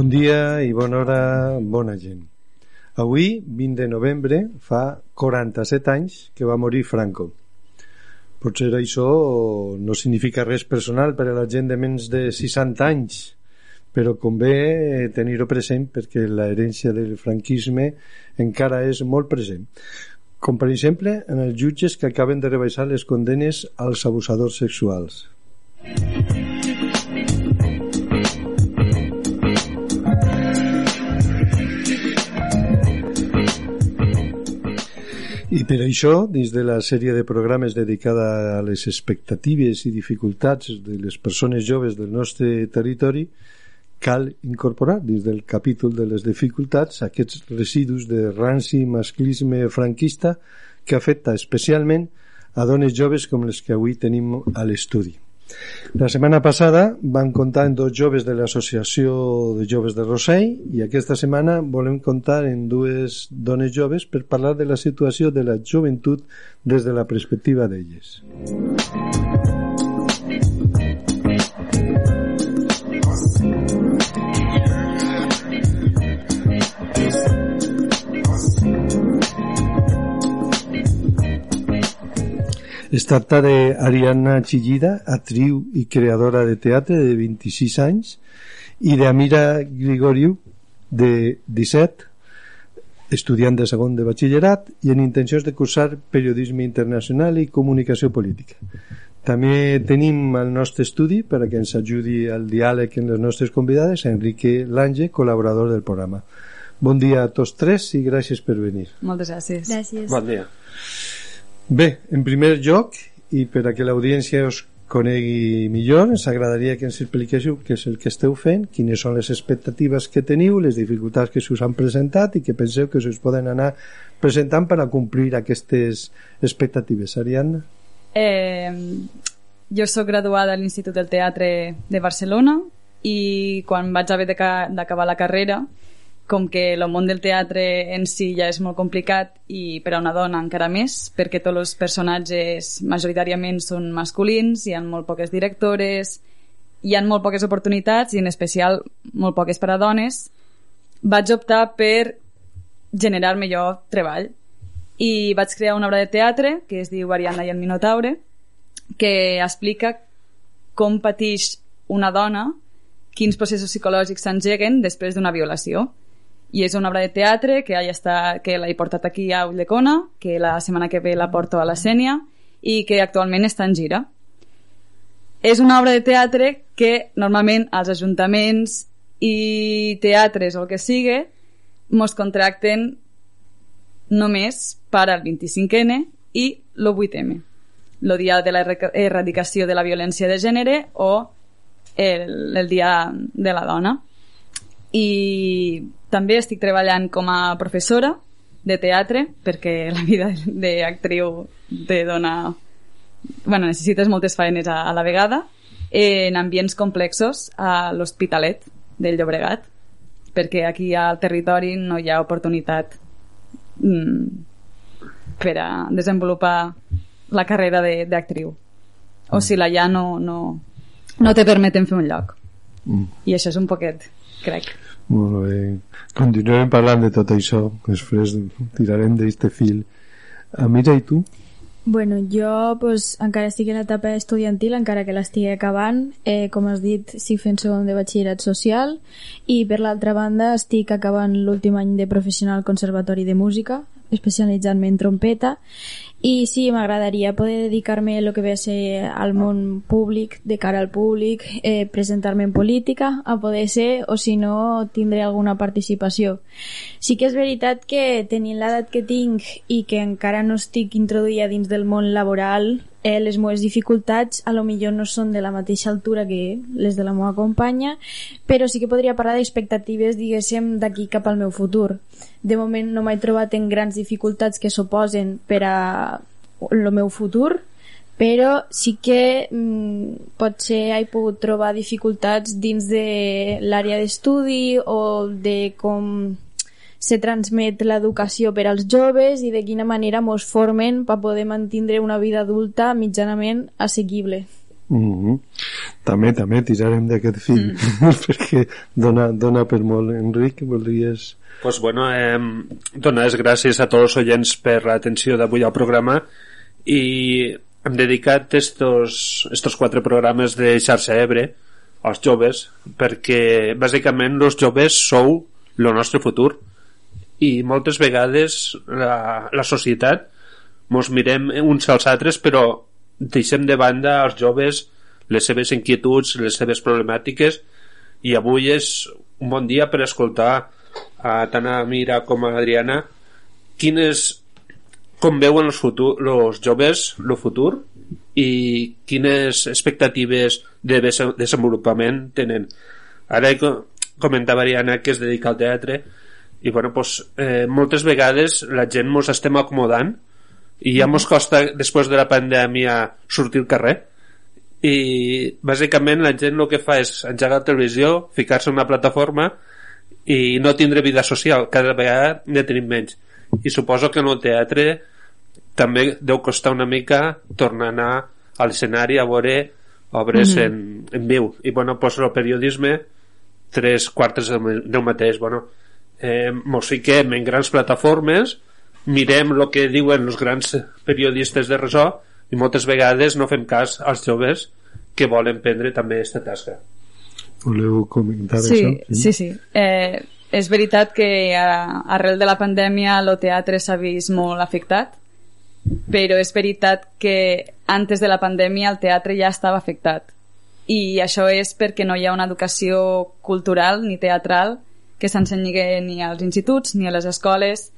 Bon dia i bona hora, bona gent. Avui, 20 de novembre, fa 47 anys que va morir Franco. Potser això no significa res personal per a la gent de menys de 60 anys, però convé tenir-ho present perquè la herència del franquisme encara és molt present. Com per exemple en els jutges que acaben de rebaixar les condenes als abusadors sexuals. I per això, dins de la sèrie de programes dedicada a les expectatives i dificultats de les persones joves del nostre territori, cal incorporar dins del capítol de les dificultats aquests residus de ranci masclisme franquista que afecta especialment a dones joves com les que avui tenim a l'estudi. La setmana passada van comptar en dos joves de l'Associació de Joves de Rossell i aquesta setmana volem comptar en dues dones joves per parlar de la situació de la joventut des de la perspectiva d'elles. Es tracta d'Ariadna Chillida, actriu i creadora de teatre de 26 anys, i d'Amira Grigoriu, de 17, estudiant de segon de batxillerat i en intencions de cursar periodisme internacional i comunicació política. També tenim al nostre estudi, per a que ens ajudi al diàleg en les nostres convidades, Enrique Lange, col·laborador del programa. Bon dia a tots tres i gràcies per venir. Moltes gràcies. Gràcies. Bon dia. Bé, en primer lloc, i per a que l'audiència us conegui millor, ens agradaria que ens expliquéssiu què és el que esteu fent, quines són les expectatives que teniu, les dificultats que s'us han presentat i que penseu que s'us poden anar presentant per a complir aquestes expectatives. Ariadna? Eh, jo sóc graduada a l'Institut del Teatre de Barcelona i quan vaig haver d'acabar la carrera com que el món del teatre en si ja és molt complicat i per a una dona encara més, perquè tots els personatges majoritàriament són masculins, hi ha molt poques directores, hi han molt poques oportunitats i en especial molt poques per a dones, vaig optar per generar-me jo treball. I vaig crear una obra de teatre que es diu Ariadna i el Minotaure que explica com pateix una dona quins processos psicològics s'engeguen després d'una violació i és una obra de teatre que, està, que l'he portat aquí a Ulldecona, que la setmana que ve la porto a la Sènia i que actualment està en gira. És una obra de teatre que normalment els ajuntaments i teatres o el que sigui mos contracten només per al 25N i l'8 8M, el dia de l'erradicació de la violència de gènere o el, el dia de la dona. I també estic treballant com a professora de teatre perquè la vida d'actriu te dona... Bueno, necessites moltes feines a, a la vegada en ambients complexos a l'Hospitalet del Llobregat perquè aquí al territori no hi ha oportunitat mm, per a desenvolupar la carrera d'actriu o si la hi ha no, no, no te permeten fer un lloc mm. i això és un poquet crec molt bé. Continuarem parlant de tot això, després tirarem d'aquest fil. Amira, i tu? Bueno, jo pues, encara estic en l'etapa estudiantil, encara que l'estigui acabant. Eh, com has dit, estic fent segon de batxillerat social i per l'altra banda estic acabant l'últim any de professional conservatori de música especialitzant-me en trompeta i sí, m'agradaria poder dedicar-me a lo que ve a ser al món públic, de cara al públic, eh, presentar-me en política, a poder ser, o si no, tindré alguna participació. Sí que és veritat que tenint l'edat que tinc i que encara no estic introduïda dins del món laboral, eh, les meves dificultats a lo millor no són de la mateixa altura que les de la meva companya, però sí que podria parlar d'expectatives, diguéssim, d'aquí cap al meu futur. De moment no m'he trobat en grans dificultats que suposen per a el meu futur, però sí que mm, potser he pogut trobar dificultats dins de l'àrea d'estudi o de com se transmet l'educació per als joves i de quina manera mos formen per poder mantindre una vida adulta mitjanament assequible. Mm -hmm. També, també tirarem d'aquest fil, mm. perquè dona, dona per molt. Enric, voldries... Pues bueno, eh, donar les gràcies a tots els oients per l'atenció d'avui al programa i hem dedicat estos, estos quatre programes de xarxa Ebre als joves perquè bàsicament els joves sou el nostre futur i moltes vegades la, la societat mos mirem uns als altres però deixem de banda als joves les seves inquietuds, les seves problemàtiques i avui és un bon dia per escoltar a tant a Mira com a Adriana quines com veuen els, futur, els joves el futur i quines expectatives de desenvolupament tenen. Ara comentava Ariana que es dedica al teatre i bueno, pues, eh, moltes vegades la gent mos estem acomodant i ja mos costa després de la pandèmia sortir al carrer. I bàsicament la gent el que fa és engegar la televisió, ficar-se en una plataforma i no tindre vida social. Cada vegada ne tenim menys. I suposo que en el teatre també deu costar una mica tornar a anar a l'escenari a veure obres mm -hmm. en, en viu. I bueno, pues el periodisme tres quartes del mateix. Bueno, eh, mos fiquem en grans plataformes mirem el que diuen els grans periodistes de resò i moltes vegades no fem cas als joves que volen prendre també aquesta tasca Voleu comentar sí, això? Sí, sí, sí. Eh, és veritat que arrel de la pandèmia el teatre s'ha vist molt afectat però és veritat que antes de la pandèmia el teatre ja estava afectat i això és perquè no hi ha una educació cultural ni teatral que s'ensenyi ni als instituts ni a les escoles.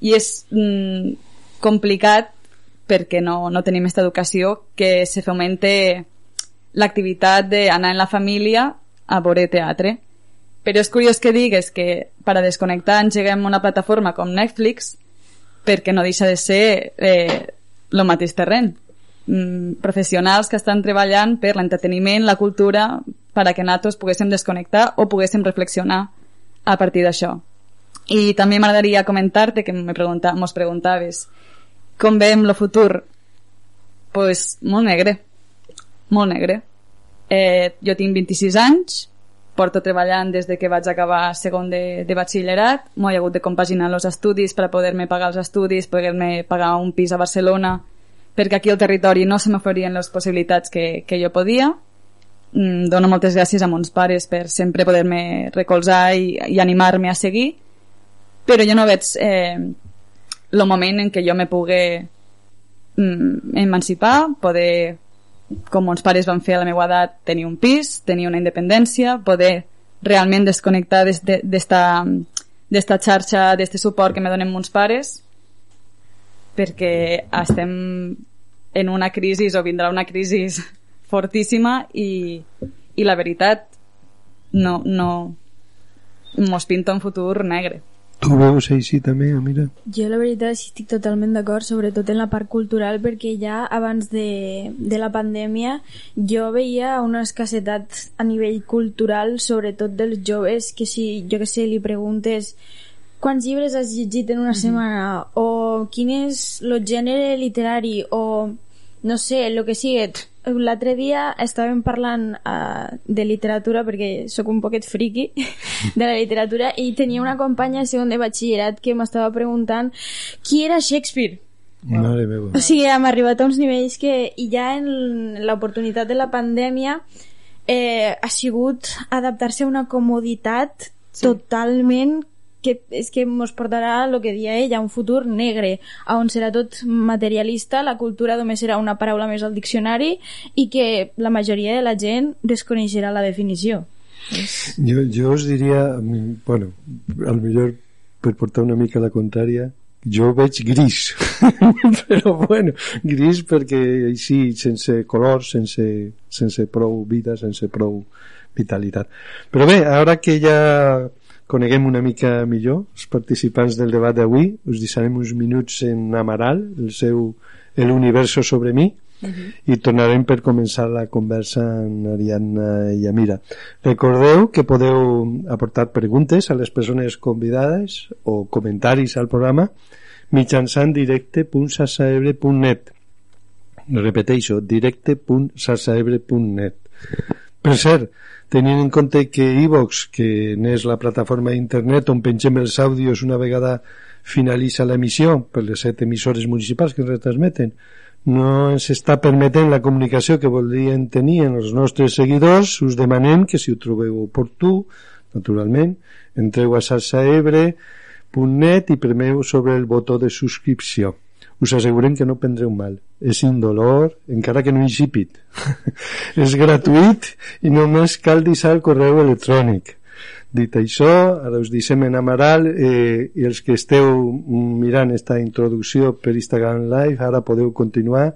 I és mm, complicat perquè no, no tenim aquesta educació que se fomente l'activitat d'anar en la família a veure teatre. Però és curiós que digues que per a desconnectar engeguem una plataforma com Netflix perquè no deixa de ser eh, mateix terreny. Mm, professionals que estan treballant per l'entreteniment, la cultura, per a que nosaltres poguéssim desconnectar o poguéssim reflexionar a partir d'això. I també m'agradaria comentar-te que me pregunta, mos preguntaves com veiem el futur? pues, molt negre. Molt negre. Eh, jo tinc 26 anys, porto treballant des de que vaig acabar segon de, de batxillerat, m'ho he hagut de compaginar els estudis per poder-me pagar els estudis, poder-me pagar un pis a Barcelona, perquè aquí al territori no se m'oferien les possibilitats que, que jo podia. Mm, dono moltes gràcies a mons pares per sempre poder-me recolzar i, i animar-me a seguir, però jo no veig eh, el moment en què jo me pugui mm, emancipar, poder com mons pares van fer a la meva edat, tenir un pis, tenir una independència, poder realment desconnectar d'esta d'esta xarxa, d'este suport que me donen mons pares, perquè estem en una crisi o vindrà una crisi fortíssima i, i la veritat no, no mos pinta un futur negre. Tu veus així també, mira? Jo la veritat sí estic totalment d'acord, sobretot en la part cultural, perquè ja abans de, de la pandèmia jo veia una escassetat a nivell cultural, sobretot dels joves, que si, jo que sé, li preguntes quants llibres has llegit en una mm -hmm. setmana o quin és el gènere literari o no sé, el que sigui l'altre dia estàvem parlant uh, de literatura perquè sóc un poquet friqui de la literatura i tenia una companya de segon de batxillerat que m'estava preguntant qui era Shakespeare Mare meva. O sigui, hem arribat a uns nivells que i ja en l'oportunitat de la pandèmia eh, ha sigut adaptar-se a una comoditat sí. totalment que, és que mos portarà el que dia ella, un futur negre, on serà tot materialista, la cultura només serà una paraula més al diccionari i que la majoria de la gent desconeixerà la definició. Jo, jo us diria, bueno, al millor per portar una mica la contrària, jo veig gris però bueno, gris perquè així sense color sense, sense prou vida sense prou vitalitat però bé, ara que ja coneguem una mica millor els participants del debat d'avui us deixarem uns minuts en Amaral el seu El universo sobre mi Uh -huh. i tornarem per començar la conversa amb Ariadna i Amira. Recordeu que podeu aportar preguntes a les persones convidades o comentaris al programa mitjançant directe.sasaebre.net repeteixo, directe.sasaebre.net per cert, tenint en compte que iVox, que n'és la plataforma d'internet on pengem els àudios una vegada finalitza l'emissió per les set emissores municipals que ens retransmeten no ens està permetent la comunicació que voldrien tenir en els nostres seguidors, us demanem que si ho trobeu oportú, naturalment, entreu a salsaebre.net i premeu sobre el botó de subscripció. Us assegurem que no prendreu mal. És indolor, encara que no insípid. és gratuït i només cal deixar el correu electrònic Dit això, ara us deixem en Amaral eh, i els que esteu mirant esta introducció per Instagram Live, ara podeu continuar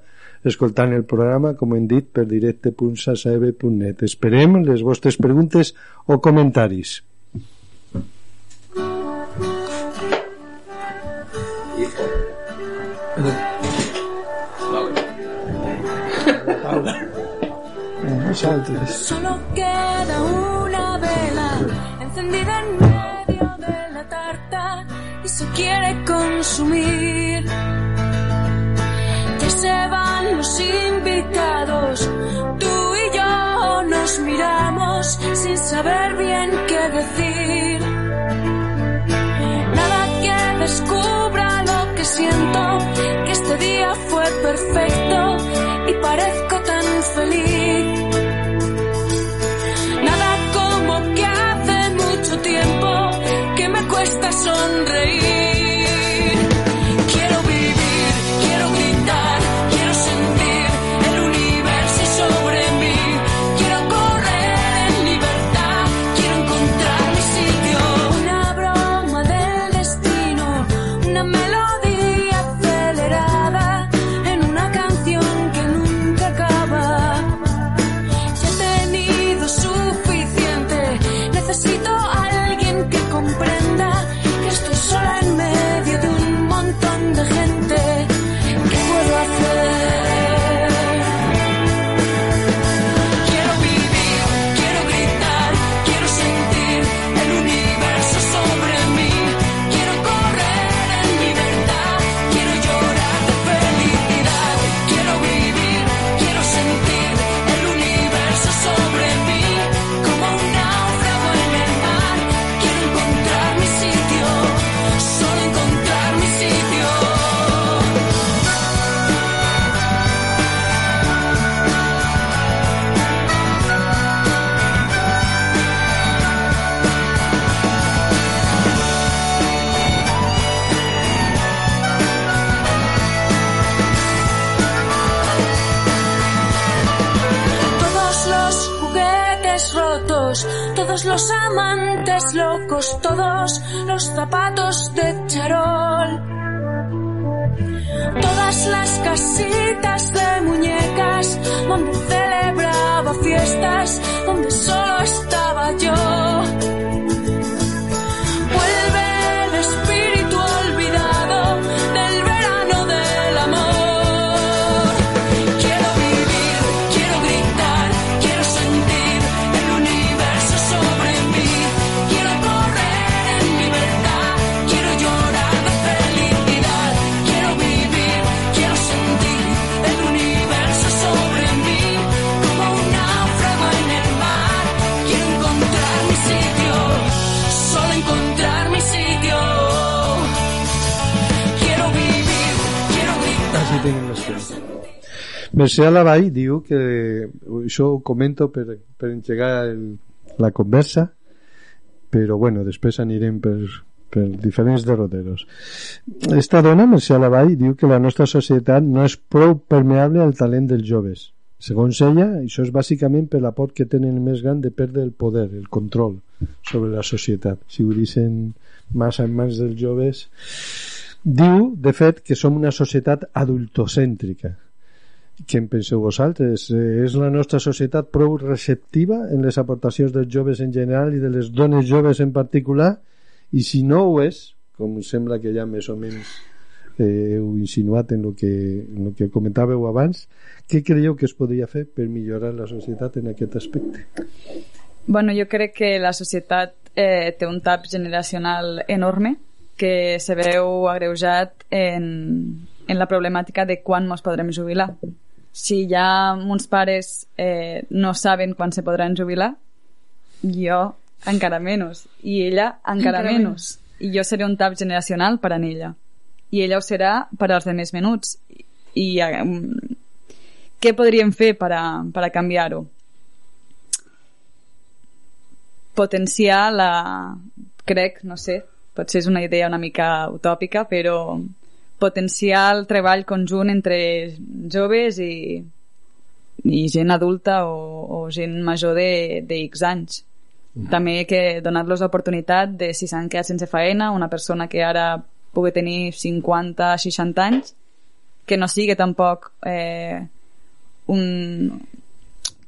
escoltant el programa, com hem dit, per directe.sasaeb.net. Esperem les vostres preguntes o comentaris. Solo queda una vela encendida en medio de la tarta y se quiere consumir. Ya se van los invitados, tú y yo nos miramos sin saber bien qué decir. Perfecto y parezco los amantes locos, todos los zapatos de charol. Todas las casitas de muñecas donde celebraba fiestas, donde solo estaba yo. Mercè Alavall diu que això ho comento per, per engegar el, la conversa però bueno, després anirem per, per diferents derroteros. Esta dona, Marcial Avall, diu que la nostra societat no és prou permeable al talent dels joves. Segons ella, això és bàsicament per la por que tenen més gran de perdre el poder, el control sobre la societat. Si ho deixen massa en mans dels joves... Diu, de fet, que som una societat adultocèntrica. Què en penseu vosaltres? Eh, És la nostra societat prou receptiva en les aportacions dels joves en general i de les dones joves en particular? I si no ho és, com sembla que ja més o menys eh, heu insinuat en el que, en el que comentàveu abans, què creieu que es podria fer per millorar la societat en aquest aspecte? Bueno, jo crec que la societat eh, té un tap generacional enorme que se veu agreujat en, en la problemàtica de quan ens podrem jubilar. Si ja uns pares eh, no saben quan se podran jubilar, jo encara menys. I ella encara, Encara menys. I jo seré un tap generacional per a ella. I ella ho serà per als de més menuts. I eh, què podríem fer per a, per a canviar-ho? potenciar la... crec, no sé, potser és una idea una mica utòpica, però potenciar el treball conjunt entre joves i, i gent adulta o, o gent major de, de X anys. També que donar-los l'oportunitat de si s'han quedat sense feina, una persona que ara pugui tenir 50, 60 anys, que no sigui tampoc eh, un,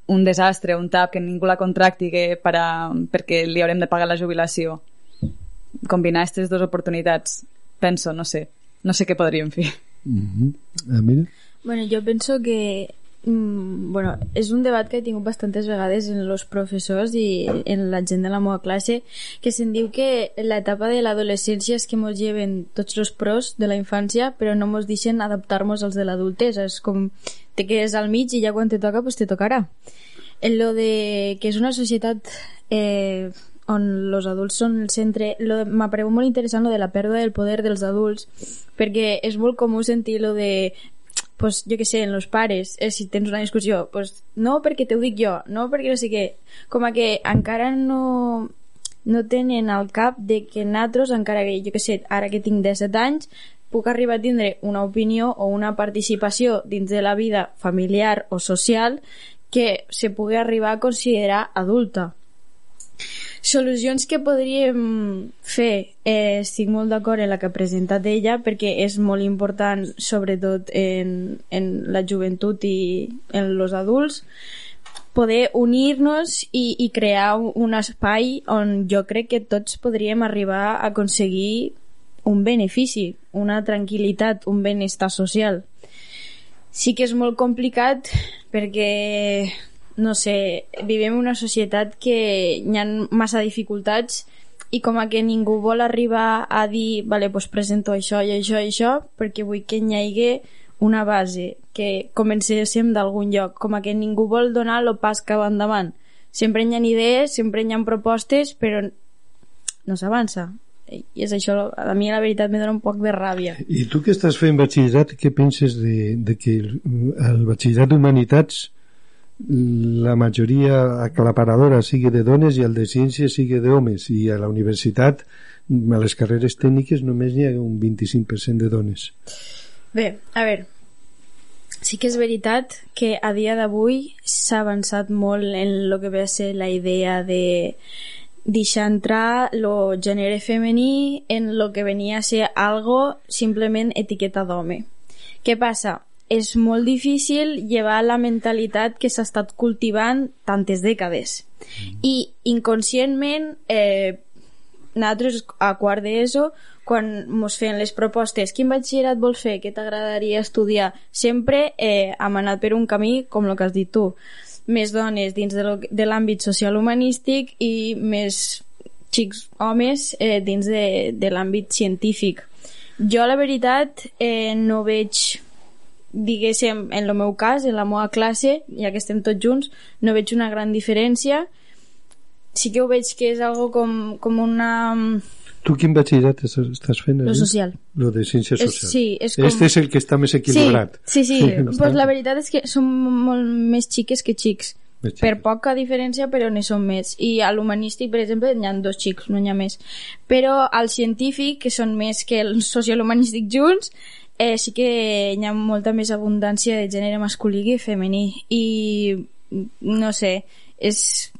un desastre, un tap, que ningú la contracti que per a, perquè li haurem de pagar la jubilació. Combinar aquestes dues oportunitats, penso, no sé, no sé què podríem fer. Mm -hmm. Mira? Bueno, jo penso que mm, bueno, és un debat que he tingut bastantes vegades en els professors i en la gent de la meva classe que se'n diu que l'etapa de l'adolescència és que mos lleven tots els pros de la infància però no mos deixen adaptar-nos als de l'adultesa és com te quedes al mig i ja quan te toca pues te tocarà en lo de que és una societat eh, on els adults són el centre m'ha paregut molt interessant lo de la pèrdua del poder dels adults perquè és molt comú sentir lo de pues, jo que sé, en los pares, eh, si tens una discussió, pues, no perquè te dic jo, no perquè no sé què, com a que encara no, no tenen al cap de que nosaltres, encara que jo que sé, ara que tinc 17 anys, puc arribar a tindre una opinió o una participació dins de la vida familiar o social que se pugui arribar a considerar adulta. Solucions que podríem fer, eh, estic molt d'acord en la que ha presentat ella perquè és molt important sobretot en, en la joventut i en els adults poder unir-nos i, i crear un, espai on jo crec que tots podríem arribar a aconseguir un benefici, una tranquil·litat, un benestar social. Sí que és molt complicat perquè no sé, vivim en una societat que hi ha massa dificultats i com a que ningú vol arribar a dir vale, pues presento això i això i això perquè vull que hi hagi una base, que comencéssim d'algun lloc, com a que ningú vol donar el pas cap endavant. Sempre hi ha idees, sempre hi ha propostes, però no s'avança. I és això, a mi la veritat me dona un poc de ràbia. I tu que estàs fent batxillerat, què penses de, de que el, el batxillerat d'humanitats la majoria aclaparadora sigui de dones i el de ciències sigui d'homes i a la universitat a les carreres tècniques només hi ha un 25% de dones Bé, a veure, sí que és veritat que a dia d'avui s'ha avançat molt en el que ve a ser la idea de deixar entrar lo gènere femení en lo que venia a ser algo simplement etiqueta d'home. Què passa? És molt difícil llevar la mentalitat que s'ha estat cultivant tantes dècades. I inconscientment eh, nosaltres a quart d'ESO quan mos feien les propostes quin batxillerat vols fer, què t'agradaria estudiar? Sempre eh, hem anat per un camí com el que has dit tu. Més dones dins de l'àmbit social humanístic i més xics homes eh, dins de, de l'àmbit científic. Jo la veritat eh, no veig diguéssim, en el meu cas, en la meva classe, ja que estem tots junts, no veig una gran diferència. Sí que ho veig que és algo com, com una... tu quin batxillerat es- estàs fent? Lo Aline? social. lo de ciències socials sí, és com... este és el que està més equilibrat Sí, sí, sí. pues la veritat és que som molt més xiques que xics. Més per xiques. poca diferència, però n'hi són més. I a l'humanístic, per exemple, n'hi ha dos xics, no n'hi ha més. Però al científic, que són més que el social humanístic junts, eh, sí que hi ha molta més abundància de gènere masculí que femení. I, no sé, és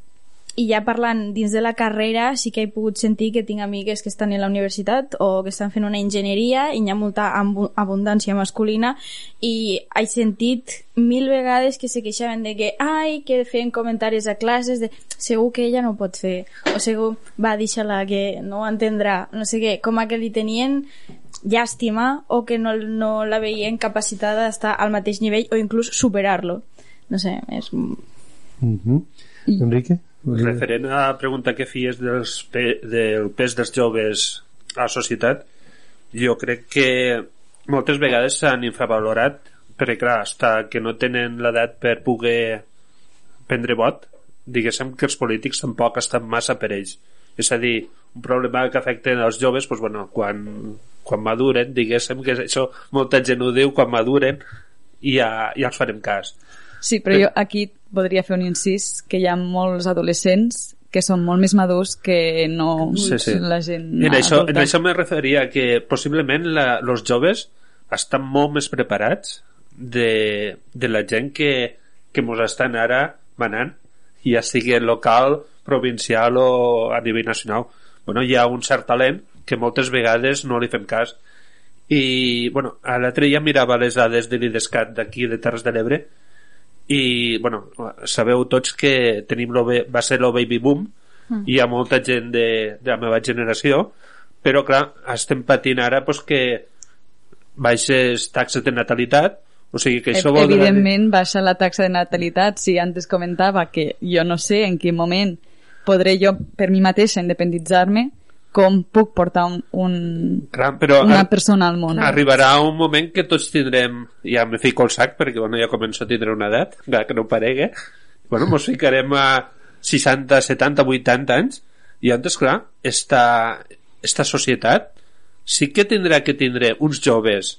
i ja parlant dins de la carrera sí que he pogut sentir que tinc amigues que estan a la universitat o que estan fent una enginyeria i hi ha molta abundància masculina i he sentit mil vegades que se queixaven de que ai, que feien comentaris a classes de segur que ella no ho pot fer o segur, va, deixa-la que no ho entendrà no sé què, com a que li tenien llàstima o que no, no la veien capacitada d'estar al mateix nivell o inclús superar-lo no sé, és... Mhm. Enrique? Referent a la pregunta que fies dels pe del pes dels joves a la societat, jo crec que moltes vegades s'han infravalorat perquè clar, està que no tenen l'edat per poder prendre vot diguéssim que els polítics tampoc estan massa per ells és a dir, un problema que afecta els joves doncs, bueno, quan, quan maduren diguéssim que això molta gent ho diu quan maduren i ja, ja els farem cas Sí, però jo aquí podria fer un incís que hi ha molts adolescents que són molt més madurs que no Sí, sí. la gent En això, en adulta. això me referia que possiblement los joves estan molt més preparats de, de la gent que, que mos estan ara manant, ja sigui local, provincial o a nivell nacional. Bueno, hi ha un cert talent que moltes vegades no li fem cas. I, bueno, a l'altre dia mirava les dades de l'IDESCAT d'aquí de Terres de l'Ebre i, bueno, sabeu tots que tenim lo, va ser el baby boom mm. hi ha molta gent de, de la meva generació però clar, estem patint ara pues, que baixes taxes de natalitat o sigui que això vol dir Evidentment baixa la taxa de natalitat. Si antes comentava que jo no sé en quin moment podré jo per mi mateixa independitzar-me, com puc portar un, un, Clar, però una persona al món. arribarà un moment que tots tindrem ja me fico al sac perquè bueno, ja començo a tindre una edat que no paregue bueno, mos ficarem a 60, 70, 80 anys i antes clar esta, esta societat sí que tindrà que tindre uns joves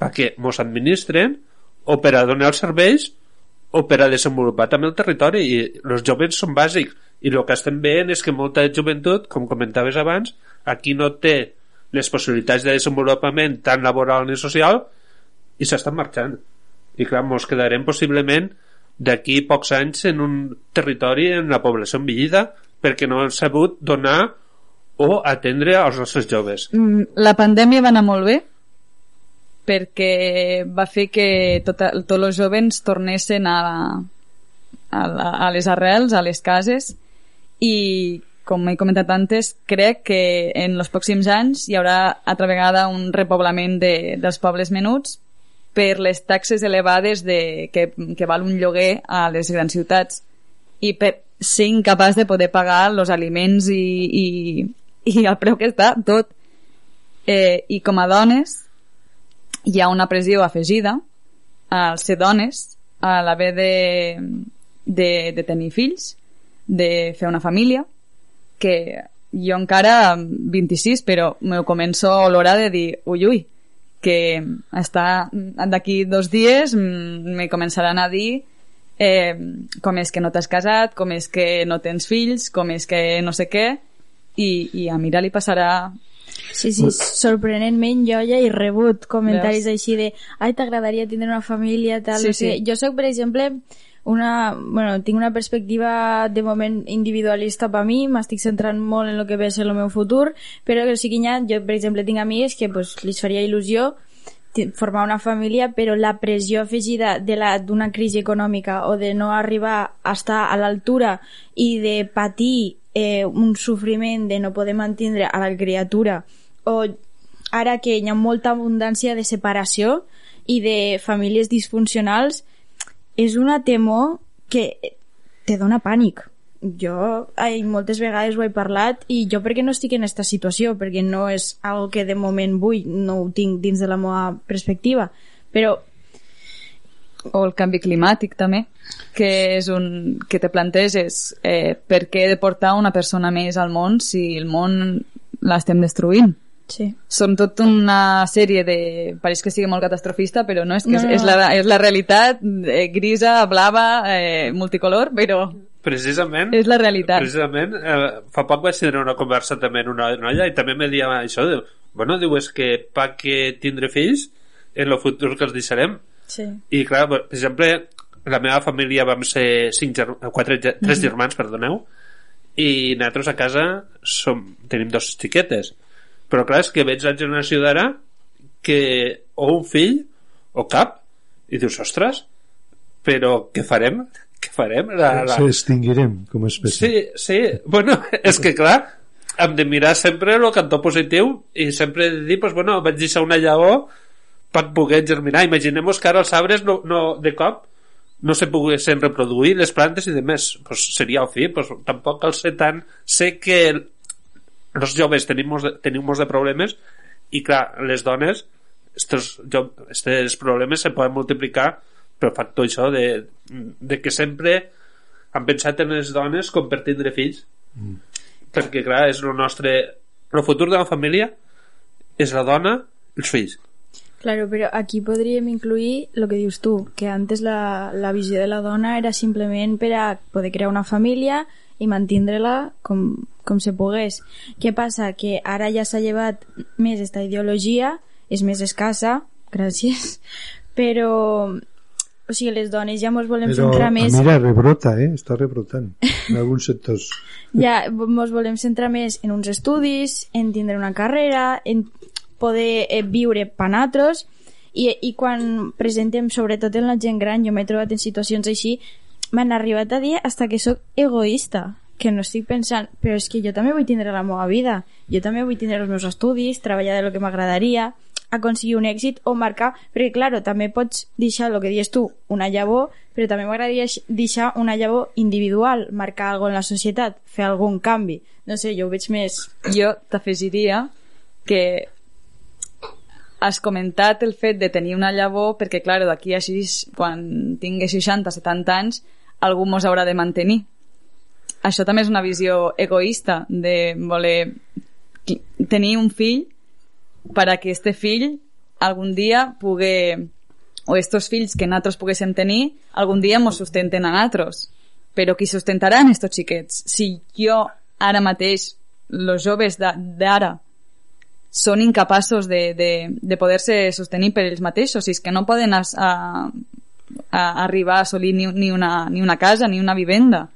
perquè mos administren o per a donar els serveis o per a desenvolupar també el territori i els joves són bàsics i el que estem veient és que molta joventut com comentaves abans aquí no té les possibilitats de desenvolupament tant laboral ni social i s'estan marxant. I clar, mos quedarem possiblement d'aquí pocs anys en un territori en la població envellida perquè no han sabut donar o atendre als nostres joves. Mm, La pandèmia va anar molt bé perquè va fer que tota, tots els jovens tornessin a, a, a les arrels, a les cases i com he comentat antes, crec que en els pròxims anys hi haurà altra vegada un repoblament de, dels pobles menuts per les taxes elevades de, que, que val un lloguer a les grans ciutats i per ser incapaç de poder pagar els aliments i, i, i el preu que està tot. Eh, i com a dones hi ha una pressió afegida al ser dones a l'haver de, de, de tenir fills de fer una família que jo encara 26 però me començo a olorar de dir ui ui que està d'aquí dos dies mm, me començaran a dir eh, com és que no t'has casat, com és que no tens fills, com és que no sé què i, i a Mira li passarà Sí, sí, sorprenentment jo ja he rebut comentaris Veus? així de ai, t'agradaria tindre una família, tal, Sí, sí. Jo sóc, per exemple, una, bueno, tinc una perspectiva de moment individualista per mi, m'estic centrant molt en el que ve a ser el meu futur, però que o sigui, ha, jo, per exemple, tinc amics que pues, li faria il·lusió formar una família, però la pressió afegida d'una crisi econòmica o de no arribar a estar a l'altura i de patir eh, un sofriment de no poder mantenir a la criatura o ara que hi ha molta abundància de separació i de famílies disfuncionals és una temor que te dona pànic. Jo ai, moltes vegades ho he parlat i jo perquè no estic en aquesta situació perquè no és algo que de moment vull no ho tinc dins de la meva perspectiva però o el canvi climàtic també que és un que te planteges eh, per què he de portar una persona més al món si el món l'estem destruint Sí. Són tot una sèrie de... Pareix que sigui molt catastrofista, però no, és que No, és, no. és, la, és la realitat eh, grisa, blava, eh, multicolor, però Precisament... és la realitat. Precisament, eh, fa poc vaig tenir una conversa també amb una noia i també me dia això de, bueno, diu, és que pa que tindre fills en el futur que els deixarem Sí. i clar, per exemple la meva família vam ser cinc ger quatre, tres germans, perdoneu i nosaltres a casa som, tenim dos xiquetes però clar, és que veig la generació d'ara que o un fill o cap i dius, ostres però què farem? Què farem? La, la... Se extinguirem com a espècie. Sí, sí. Bueno, és que clar, hem de mirar sempre el cantó positiu i sempre de dir, pues, bueno, vaig deixar una llavor per poder germinar. Imaginem-nos que ara els arbres no, no, de cop no se poguessin reproduir les plantes i de més. Pues seria el fi, pues, tampoc cal ser tan... Sé que els joves tenim molts de, tenim molts de problemes i clar, les dones estos, jo, estos problemes se poden multiplicar pel factor això de, de que sempre han pensat en les dones com per tindre fills mm. perquè clar, és el nostre el futur de la família és la dona i els fills Claro, pero aquí podríem incluir lo que dius tu, que antes la, la visió de la dona era simplement per a poder crear una família i mantindre-la com, com se pogués. Què passa? Que ara ja s'ha llevat més esta ideologia, és més escassa, gràcies, però o sigui, les dones ja mos volem Però, centrar més mira, rebrota, eh? Està rebrotant en alguns sectors. ja ens volem centrar més en uns estudis, en tindre una carrera, en poder eh, viure panatros i, i quan presentem, sobretot en la gent gran, jo m'he trobat en situacions així, m'han arribat a dir hasta que sóc egoista que no estic pensant, però és que jo també vull tindre la meva vida, jo també vull tindre els meus estudis, treballar de lo que m'agradaria, aconseguir un èxit o marcar, perquè claro, també pots deixar el que dius tu, una llavor, però també m'agradaria eix- deixar una llavor individual, marcar alguna en la societat, fer algun canvi. No sé, jo ho veig més... Jo t'afegiria que has comentat el fet de tenir una llavor perquè, clar, d'aquí a sis, quan tingui 60, 70 anys, algú mos haurà de mantenir. Això també és una visió egoista de voler tenir un fill per a que este fill algun dia pugui o estos fills que nosaltres poguéssim tenir algun dia mos sustenten a nosaltres. Però qui sustentaran estos xiquets? Si jo ara mateix los joves d'ara són incapaços de, de, de poder-se sostenir per ells mateixos i és que no poden as, a, a arribar a assolir ni, ni, una, ni una casa ni una vivenda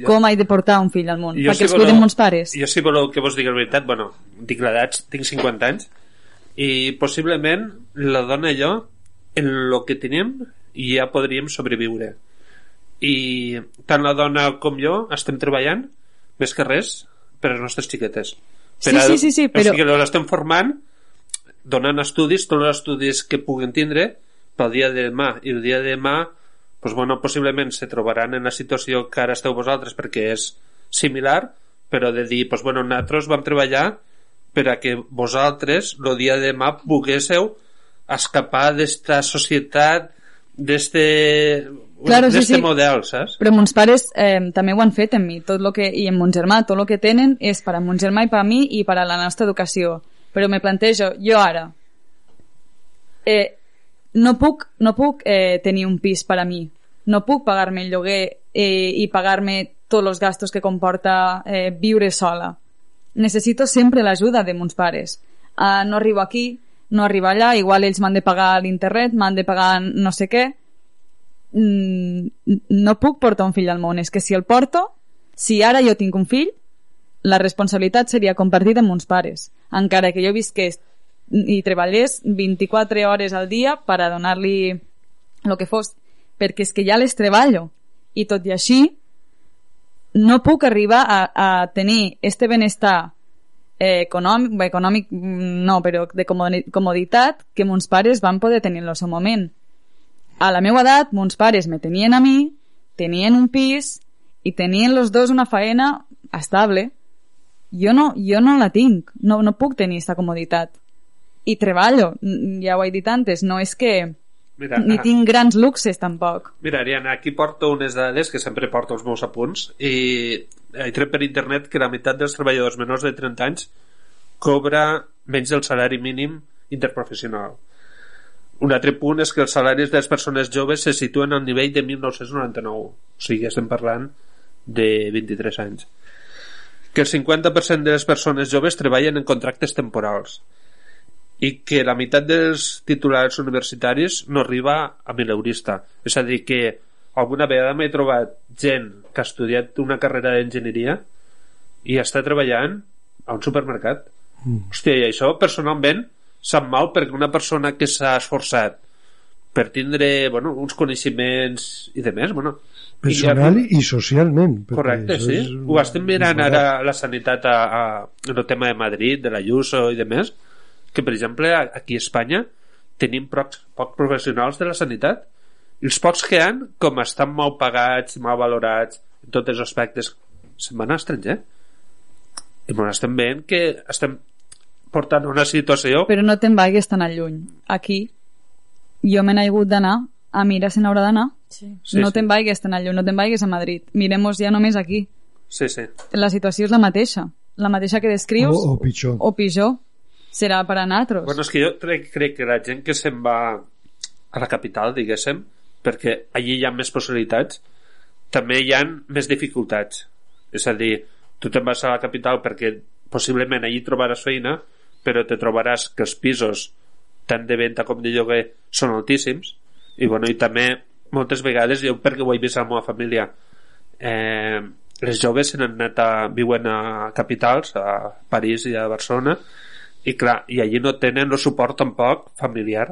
Jo- com he de portar un fill al món? Jo, perquè els voleu- cuiden mons pares Jo si voleu que vos digui la veritat, bueno, dic l'edat, tinc 50 anys, i possiblement la dona i jo, en el que tenim, ja podríem sobreviure. I tant la dona com jo estem treballant, més que res, per a les nostres xiquetes. Sí, sí, sí, sí, però- O sigui, les estem formant, donant estudis, tots els estudis que puguen tindre, pel dia de demà. I el dia de demà pues, bueno, possiblement se trobaran en la situació que ara esteu vosaltres perquè és similar, però de dir, pues, bueno, nosaltres vam treballar per a que vosaltres el dia de demà poguéssiu escapar d'esta societat d'este Claro, sí, sí. model, saps? Però mons pares eh, també ho han fet en mi, tot lo que, i en mon germà, tot el que tenen és per a mon germà i per a mi i per a la nostra educació. Però me plantejo, jo ara, eh, no puc, no puc eh, tenir un pis per a mi, no puc pagar-me el lloguer eh, i pagar-me tots els gastos que comporta eh, viure sola. Necessito sempre l'ajuda de mons pares. Uh, no arribo aquí, no arribo allà, igual ells m'han de pagar l'internet, m'han de pagar no sé què, mm, no puc portar un fill al món. És que si el porto, si ara jo tinc un fill, la responsabilitat seria compartida amb uns pares. Encara que jo visqués i treballés 24 hores al dia per a donar-li el que fos. Perquè és que ja les treballo. I tot i així, no puc arribar a, a tenir este benestar eh, econòmic, econòmic mm, no, però de comodi- comoditat que mons pares van poder tenir en el seu moment. A la meva edat, mons pares me tenien a mi, tenien un pis i tenien los dos una faena estable. Jo no, jo no la tinc, no, no puc tenir aquesta comoditat. I treballo, n- ja ho he dit antes, no és que Mira, ni ah, tinc grans luxes tampoc. Mira, Ariana, aquí porto unes dades que sempre porto els meus apunts i he tret per internet que la meitat dels treballadors menors de 30 anys cobra menys del salari mínim interprofessional. Un altre punt és que els salaris de les persones joves se situen al nivell de 1999, o sigui, estem parlant de 23 anys. Que el 50% de les persones joves treballen en contractes temporals i que la meitat dels titulars universitaris no arriba a mileurista. És a dir, que alguna vegada m'he trobat gent que ha estudiat una carrera d'enginyeria i està treballant a un supermercat. Mm. Hòstia, i això personalment sap mal perquè una persona que s'ha esforçat per tindre bueno, uns coneixements i de més, bueno, personal i, i socialment correcte, sí, és... ho estem mirant ara la sanitat a, a, en el tema de Madrid de la Ayuso i de més que per exemple aquí a Espanya tenim pocs, pocs professionals de la sanitat i els pocs que han com estan mal pagats mal valorats en tots els aspectes se'n van a estranger i bueno, estem veient que estem portant una situació... Però no te'n vagis tan lluny. Aquí jo me n'he hagut d'anar a mirar si n'haurà d'anar. Sí. sí. No sí. te'n vagis tan lluny, no te'n vagis a Madrid. Miremos ja només aquí. Sí, sí. La situació és la mateixa. La mateixa que descrius... O, o pitjor. O pitjor. Serà per a nosaltres. Bueno, és que jo crec, crec que la gent que se'n va a la capital, diguéssim, perquè allí hi ha més possibilitats, també hi ha més dificultats. És a dir, tu te'n vas a la capital perquè possiblement allí trobaràs feina, però te trobaràs que els pisos tant de venda com de lloguer són altíssims i, bueno, i també moltes vegades jo perquè ho he vist a la meva família eh, les joves se n'han anat a, viuen a capitals a París i a Barcelona i clar, i allí no tenen el suport tampoc familiar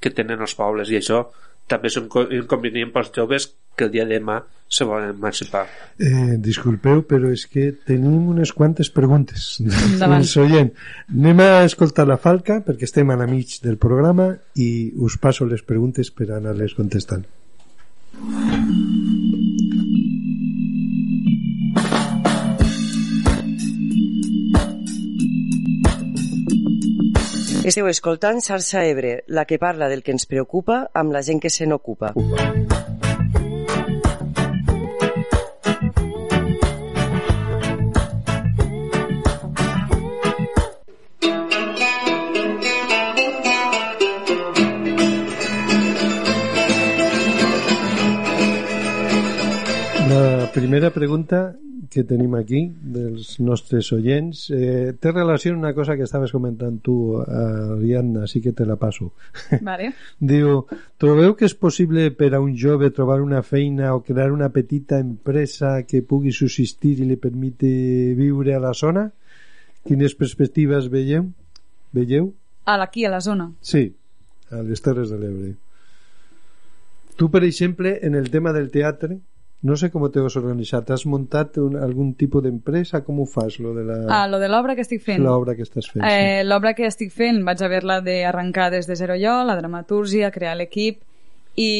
que tenen els pobles i això també és un inconvenient pels joves que el dia de demà se volen emancipar. Eh, disculpeu, però és que tenim unes quantes preguntes dels oient. Anem a escoltar la falca perquè estem a la mig del programa i us passo les preguntes per anar-les contestant. Esteu escoltant Xarxa Ebre, la que parla del que ens preocupa amb la gent que se n'ocupa. primera pregunta que tenim aquí dels nostres oients eh, té relació amb una cosa que estaves comentant tu, Ariadna, així que te la passo. Vale. Diu, trobeu que és possible per a un jove trobar una feina o crear una petita empresa que pugui subsistir i li permeti viure a la zona? Quines perspectives veieu? Veieu? A aquí, a la zona? Sí, a les Terres de l'Ebre. Tu, per exemple, en el tema del teatre, no sé com t'ho has organitzat. Has muntat un, algun tipus d'empresa? Com ho fas, lo de la... Ah, lo de l'obra que estic fent. L'obra que estàs fent, eh, sí. L'obra que estic fent vaig haver-la d'arrencar des de zero jo, la dramatúrgia, crear l'equip i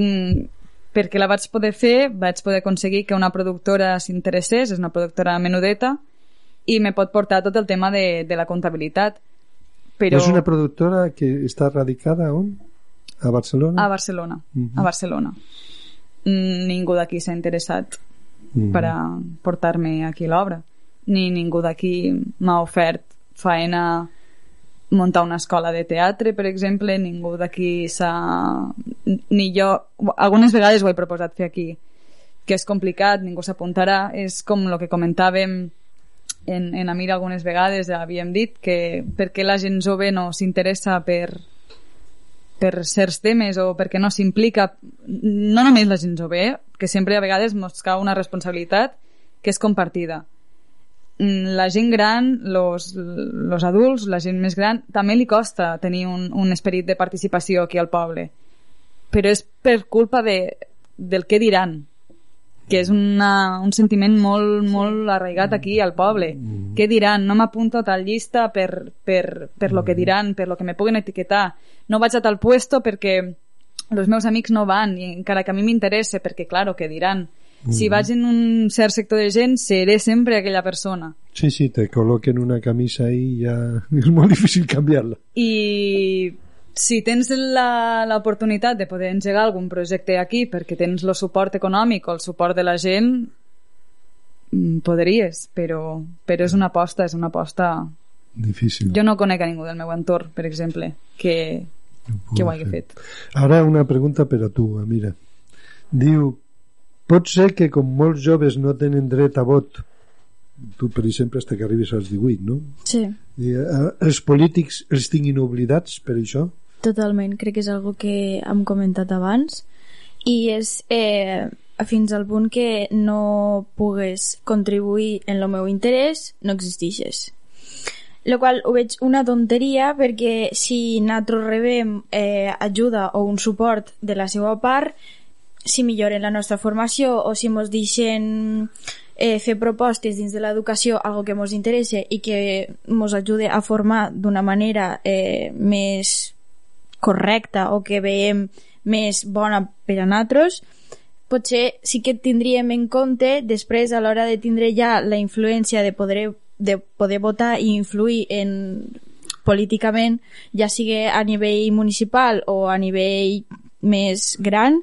mm, perquè la vaig poder fer vaig poder aconseguir que una productora s'interessés, és una productora menudeta i me pot portar tot el tema de, de la comptabilitat. Però... És una productora que està radicada on? A Barcelona? A Barcelona, uh -huh. a Barcelona ningú d'aquí s'ha interessat mm. per a portar-me aquí l'obra ni ningú d'aquí m'ha ofert faena muntar una escola de teatre, per exemple, ningú d'aquí s'ha... Ni jo... Algunes vegades ho he proposat fer aquí, que és complicat, ningú s'apuntarà. És com el que comentàvem en, en Amir algunes vegades, havíem dit que per què la gent jove no s'interessa per, per certs temes o perquè no s'implica no només la gent jove, que sempre a vegades ens cau una responsabilitat que és compartida. Mm, la gent gran, los, los adults, la gent més gran, també li costa tenir un, un esperit de participació aquí al poble. Però és per culpa de, del que diran, que és una, un sentiment molt, molt arraigat aquí al poble. Mm. Què diran? No m'apunto a tal llista per, per, per lo que mm. diran, per lo que me puguen etiquetar. No vaig a tal puesto perquè els meus amics no van i encara que a mi m'interessa perquè, claro, que diran. Mm. Si vaig en un cert sector de gent, seré sempre aquella persona. Sí, sí, te col·loquen una camisa i ja és molt difícil canviar-la. I si tens l'oportunitat de poder engegar algun projecte aquí perquè tens el suport econòmic o el suport de la gent mm, podries, però, però és una aposta, és una aposta Difícil. Jo no conec a ningú del meu entorn, per exemple, que, que ho hagi fet. Ara una pregunta per a tu, Amira. Diu, pot ser que com molts joves no tenen dret a vot, tu per exemple hasta que arribis als 18, no? Sí, I, eh, els polítics els tinguin oblidats per això? Totalment. Crec que és algo que hem comentat abans i és eh, fins al punt que no pugues contribuir en el meu interès, no existixes. Lo qual ho veig una tonteria perquè si nosaltres rebem eh, ajuda o un suport de la seva part, si milloren la nostra formació o si mos deixen eh, fer propostes dins de l'educació, algo que mos interessa i que mos ajude a formar d'una manera eh, més correcta o que veiem més bona per a nosaltres, potser sí que tindríem en compte després a l'hora de tindre ja la influència de poder, de poder votar i influir en políticament, ja sigui a nivell municipal o a nivell més gran,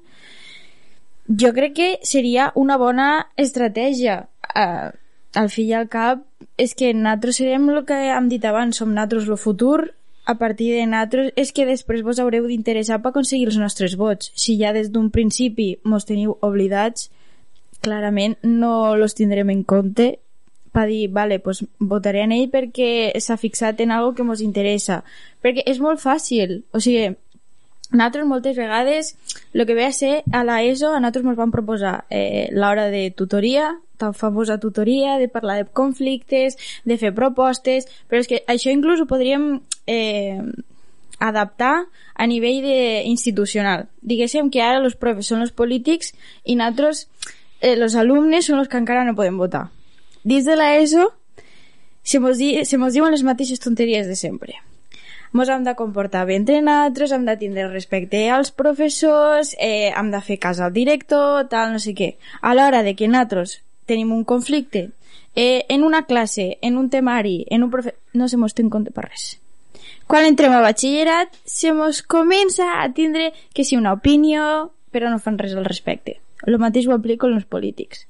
jo crec que seria una bona estratègia. Uh, al fi i al cap, és que nosaltres serem el que hem dit abans, som nosaltres el futur, a partir de nosaltres és que després vos haureu d'interessar per aconseguir els nostres vots. Si ja des d'un principi mos teniu oblidats, clarament no los tindrem en compte per dir, vale, pues votaré en ell perquè s'ha fixat en algo que mos interessa. Perquè és molt fàcil, o sigui, nosaltres moltes vegades el que ve a ser a la ESO a nosaltres ens van proposar eh, l'hora de tutoria tan famosa tutoria, de parlar de conflictes de fer propostes però és que això inclús ho podríem eh, adaptar a nivell de institucional diguéssim que ara els profes són els polítics i nosaltres eh, els alumnes són els que encara no podem votar dins de la ESO se mos, di, se mos diuen les mateixes tonteries de sempre mos hem de comportar bé entre nosaltres, hem de tindre respecte als professors, eh, hem de fer cas al director, tal, no sé què. A l'hora de que nosaltres tenim un conflicte eh, en una classe, en un temari, en un profe... no se mos té en compte per res. Quan entrem a batxillerat, se mos comença a tindre que si una opinió, però no fan res al respecte. El mateix ho aplico als polítics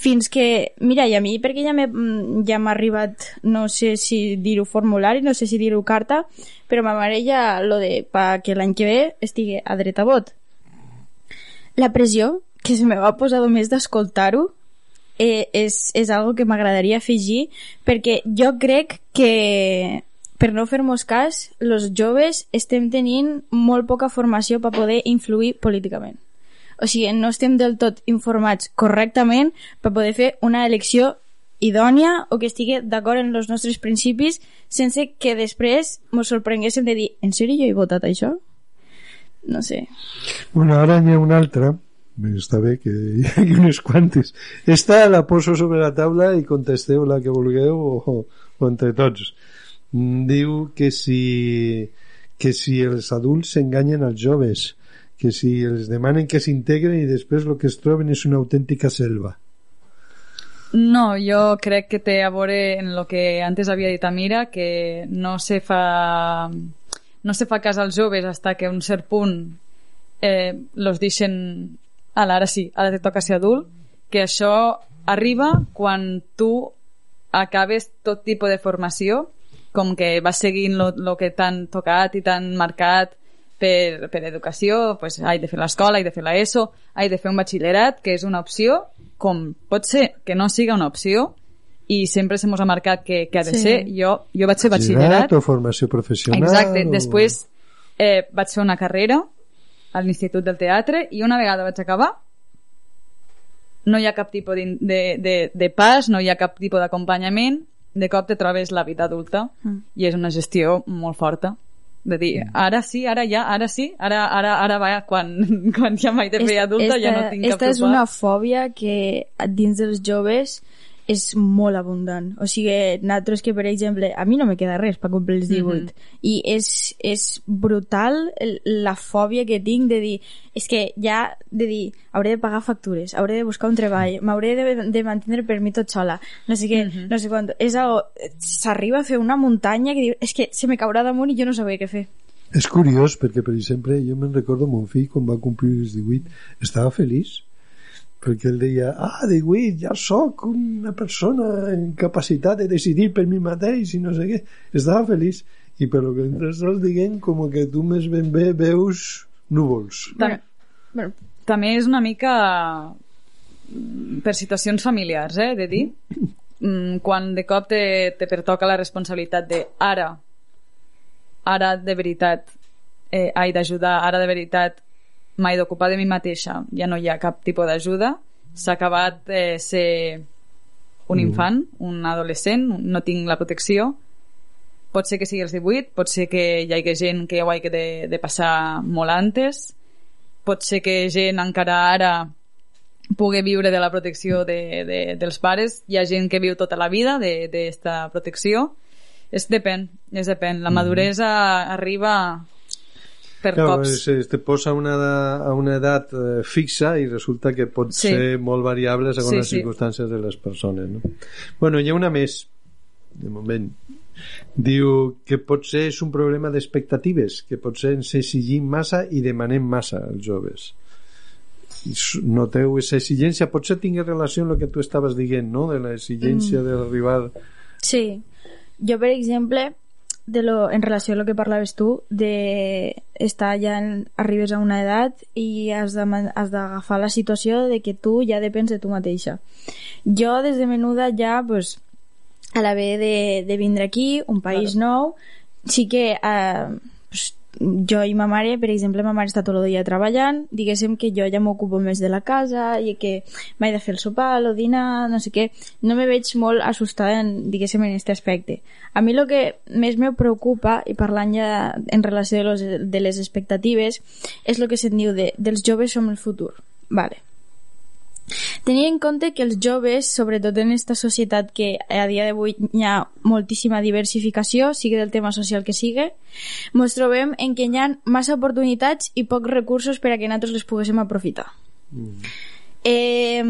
fins que, mira, i a mi perquè ja ja m'ha arribat no sé si dir-ho formulari, no sé si dir-ho carta però ma mare ja lo de pa que l'any que ve estigui a dret a vot la pressió que se me va posar només d'escoltar-ho eh, és, és algo que m'agradaria afegir perquè jo crec que per no fer-nos cas, els joves estem tenint molt poca formació per poder influir políticament o sigui, no estem del tot informats correctament per poder fer una elecció idònia o que estigui d'acord en els nostres principis sense que després ens sorprenguéssim de dir en sèrio jo he votat això? No sé. Bueno, ara n'hi ha una altra està bé que hi ha unes quantes esta la poso sobre la taula i contesteu la que vulgueu o, o entre tots diu que si que si els adults s'enganyen als joves que si els demanen que s'integren i després el que es troben és una autèntica selva. No, jo crec que té a veure en el que antes havia dit Amira, que no se fa no se fa cas als joves hasta que a un cert punt eh, los deixen ara, ara sí, ara te toca ser adult que això arriba quan tu acabes tot tipus de formació com que vas seguint el que t'han tocat i t'han marcat per, per educació, pues, he de fer l'escola, he de fer l'ESO, he de fer un batxillerat, que és una opció, com pot ser que no siga una opció, i sempre se mos ha marcat que, que ha de Sí. ser. Jo, jo vaig fer batxillerat, o formació professional exacte, o... després eh, vaig fer una carrera a l'Institut del Teatre i una vegada vaig acabar no hi ha cap tipus de, de, de, de pas, no hi ha cap tipus d'acompanyament, de cop te trobes la vida adulta Mm. i és una gestió molt forta. De dir, ara sí, ara ja, ara sí, ara, ara, ara va, quan, quan ja m'he de fer adulta ja no tinc cap esta és una fòbia que dins dels joves és molt abundant. O sigui, nosaltres que, per exemple, a mi no me queda res per complir els 18. I és, és brutal la fòbia que tinc de dir... És que ja, de dir, hauré de pagar factures, hauré de buscar un treball, m'hauré de, de mantenir per mi tot sola, no sé què, no sé quant. És algo... S'arriba a fer una muntanya que diu, és que se me caurà damunt i jo no sabia què fer. És curiós perquè, per exemple, jo me'n recordo mon fill quan va complir els 18 estava feliç perquè ell deia ah, de Witt, ja sóc una persona incapacitat de decidir per mi mateix i no sé què, estava feliç. I per lo que ens estàs dient com que tu més ben bé veus núvols. Tam Bueno, també és una mica mm, per situacions familiars, eh, de dir. Mm, Quan de cop te, te pertoca la responsabilitat de ara, ara de veritat eh, he d'ajudar, ara de veritat m'he d'ocupar de mi mateixa, ja no hi ha cap tipus d'ajuda, s'ha acabat eh, ser un infant, un adolescent, no tinc la protecció, pot ser que sigui els 18, pot ser que hi hagi gent que ho hagi de, de passar molt antes, pot ser que gent encara ara pugui viure de la protecció de, de, dels pares, hi ha gent que viu tota la vida d'esta protecció, és depèn, és depèn. La maduresa arriba per Claro, cops. es, te posa una, a una edat eh, fixa i resulta que pot Sí. ser molt variable segons Sí, les sí. circumstàncies de les persones. No? Bueno, hi ha una més, de moment. Diu que potser és un problema d'expectatives, que potser ens exigim massa i demanem massa als joves. Noteu aquesta exigència, potser tingui relació amb el que tu estaves dient, no? De la exigència mm. d'arribar... Sí. Jo, per exemple, de lo, en relació a lo que parlaves tu, de estar ja en, arribes a una edat i has d'agafar la situació de que tu ja depens de tu mateixa. Jo, des de menuda, ja, pues, a l'haver de, de vindre aquí, un país nou, sí que eh, jo i ma mare, per exemple, ma mare està tot el dia treballant, diguéssim que jo ja m'ocupo més de la casa i que m'he de fer el sopar, el dinar, no sé què, no me veig molt assustada en, diguéssim, en aquest aspecte. A mi el que més me preocupa, i parlant ja en relació de, los, de les expectatives, és el que se'n diu de, dels joves som el futur. Vale. Tenir en compte que els joves, sobretot en aquesta societat que a dia d'avui hi ha moltíssima diversificació, sigui del tema social que sigui, ens trobem en que hi ha massa oportunitats i pocs recursos per a que nosaltres les poguéssim aprofitar. Eh,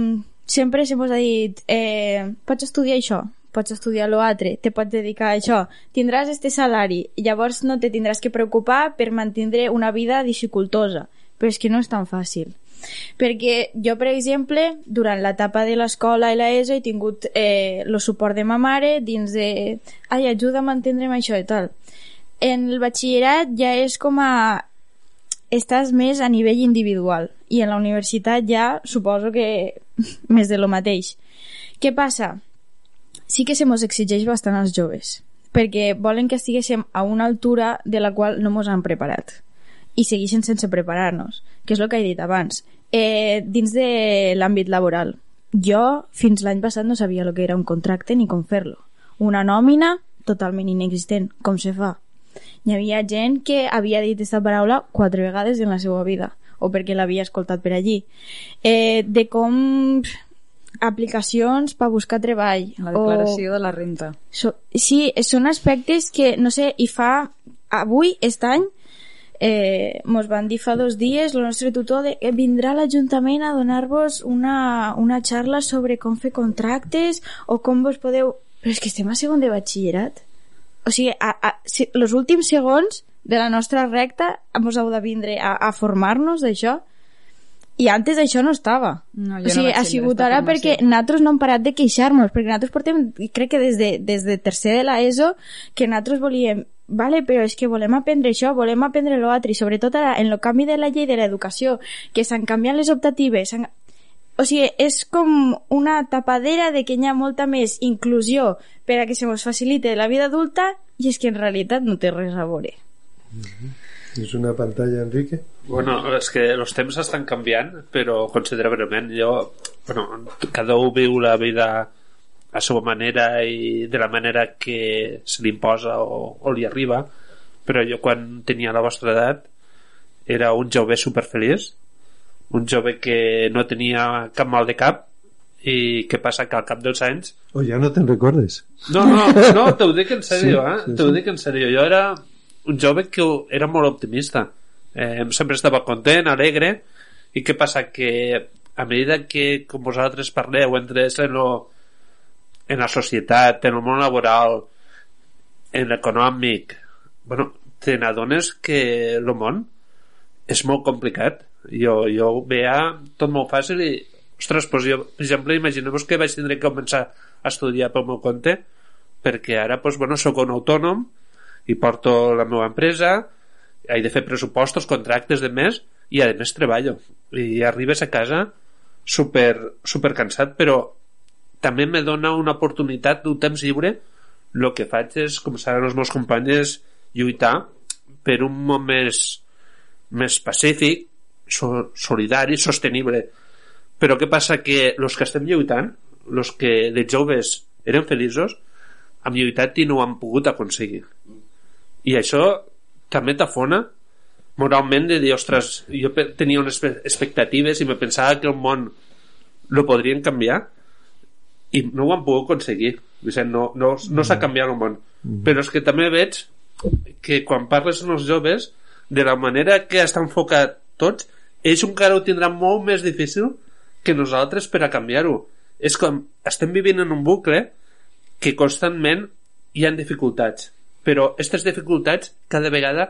sempre se mos ha dit eh, pots estudiar això, pots estudiar l'altre, te pots dedicar a això, tindràs este salari, llavors no te tindràs que preocupar per mantindre una vida dificultosa, però és que no és tan fàcil perquè jo, per exemple, durant l'etapa de l'escola i l'ESO he tingut eh, el suport de ma mare dins de... Ai, ajuda'm a entendre'm això i tal. En el batxillerat ja és com a... Estàs més a nivell individual i en la universitat ja suposo que més de lo mateix. Què passa? Sí que se mos exigeix bastant als joves perquè volen que estiguéssim a una altura de la qual no mos han preparat i segueixen sense preparar-nos, que és el que he dit abans. Eh, dins de l'àmbit laboral, jo fins l'any passat no sabia el que era un contracte ni com fer-lo. Una nòmina totalment inexistent, com se fa. Hi havia gent que havia dit aquesta paraula quatre vegades en la seva vida, o perquè l'havia escoltat per allí. Eh, de com aplicacions per buscar treball. La o- declaració de la renta. So, sí, són aspectes que, no sé, i fa... Avui, aquest any, eh, mos van dir fa dos dies el nostre tutor de, eh, vindrà a l'Ajuntament a donar-vos una, una xarra sobre com fer contractes o com vos podeu... Però és que estem a segon de batxillerat. O sigui, a, a, si, els últims segons de la nostra recta mos heu de vindre a, a formar-nos d'això i antes això no estava. No, o sigui, no ha sigut ara formació. perquè nosaltres no hem parat de queixar-nos, perquè nosaltres portem, crec que des de, des de tercer de l'ESO, que nosaltres volíem, vale, però és que volem aprendre això, volem aprendre l'altre, i sobretot ara, en el canvi de la llei de l'educació, que s'han canviat les optatives, s'han- o sigui, és com una tapadera de que hi ha molta més inclusió per a que se ens facilite la vida adulta i és que en realitat no té res a veure. És una pantalla, Enrique? Bueno, és que els temps estan canviant, però considerablement. Jo, bueno, cada un viu la vida a la seva manera i de la manera que se li imposa o, o li arriba, però jo quan tenia la vostra edat era un jove superfeliç, un jove que no tenia cap mal de cap i què passa que al cap dels anys O ja no te'n recordes? no, no, no, te ho dic en sèrio, Sí, eh? sí, te ho sí. dic en sèrio. Jo era un jove que era molt optimista. Eh, sempre estava content, alegre, i què passa? Que a medida que, com vosaltres parleu, entres en, lo, en la societat, en el món laboral, en l'econòmic, bueno, te n'adones que el món és molt complicat. Jo, jo veia tot molt fàcil i ostres, doncs jo, per exemple, imagineu-vos que vaig tindre que començar a estudiar pel meu compte perquè ara, doncs, bueno, sóc un autònom i porto la meva empresa he de fer pressupostos, contractes de mes i a més treballo i arribes a casa super, super cansat però també me dona una oportunitat d'un temps lliure. El que faig és, com saben els meus companys lluitar per un món més més pacífic so, solidari, sostenible. Però què passa? Que els que estem lluitant els que de joves eren feliços amb lluitat i no ho han pogut aconseguir. I això també t'afona moralment de dir, ostres, jo tenia unes expectatives i me pensava que el món lo podrien canviar i no ho han pogut aconseguir Vicent, no, no, no s'ha canviat el món. Mm. però és que també veig que quan parles amb els joves de la manera que està enfocat tots ells encara ho tindran molt més difícil que nosaltres per a canviar-ho. És com estem vivint en un bucle que constantment hi han dificultats però aquestes dificultats cada vegada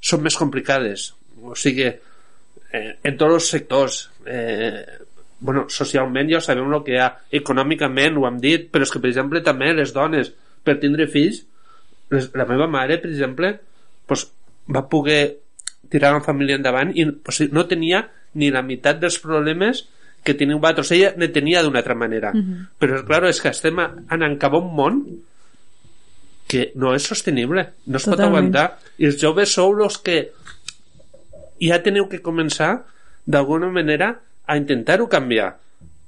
són més complicades. O sigui eh, en tots els sectors eh, bueno, socialment ja sabem el que hi ha econòmicament ho hem dit però és que per exemple també les dones per tindre fills les, la meva mare per exemple pues, va poder tirar la família endavant i pues, no tenia ni la meitat dels problemes que teniu vosaltres ella ne tenia d'una altra manera uh -huh. però clar, és que estem anant cap a un món que no és sostenible no es Totalment. pot aguantar i els joves sou els que ja teniu que començar d'alguna manera a intentar-ho canviar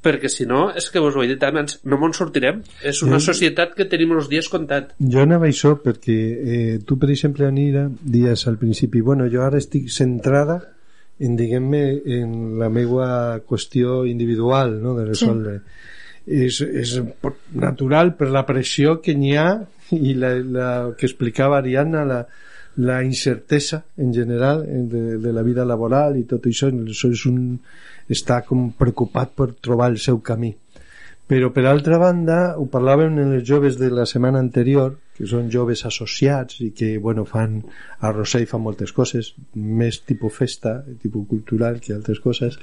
perquè si no, és que vos ho he dit abans no me'n sortirem, és una jo, societat que tenim els dies comptat. Jo anava això perquè eh, tu per exemple Anira dies al principi, bueno, jo ara estic centrada en, diguem-me, en la meva qüestió individual, no?, de resoldre. Sí. És, és natural per la pressió que n'hi ha i la, la que explicava Ariadna, la, la incertesa en general de, de la vida laboral i tot això, això és un, està com preocupat per trobar el seu camí. Però per altra banda, ho parlàvem en els joves de la setmana anterior, que són joves associats i que bueno, fan a Rosell fan moltes coses més tipus festa, tipus cultural que altres coses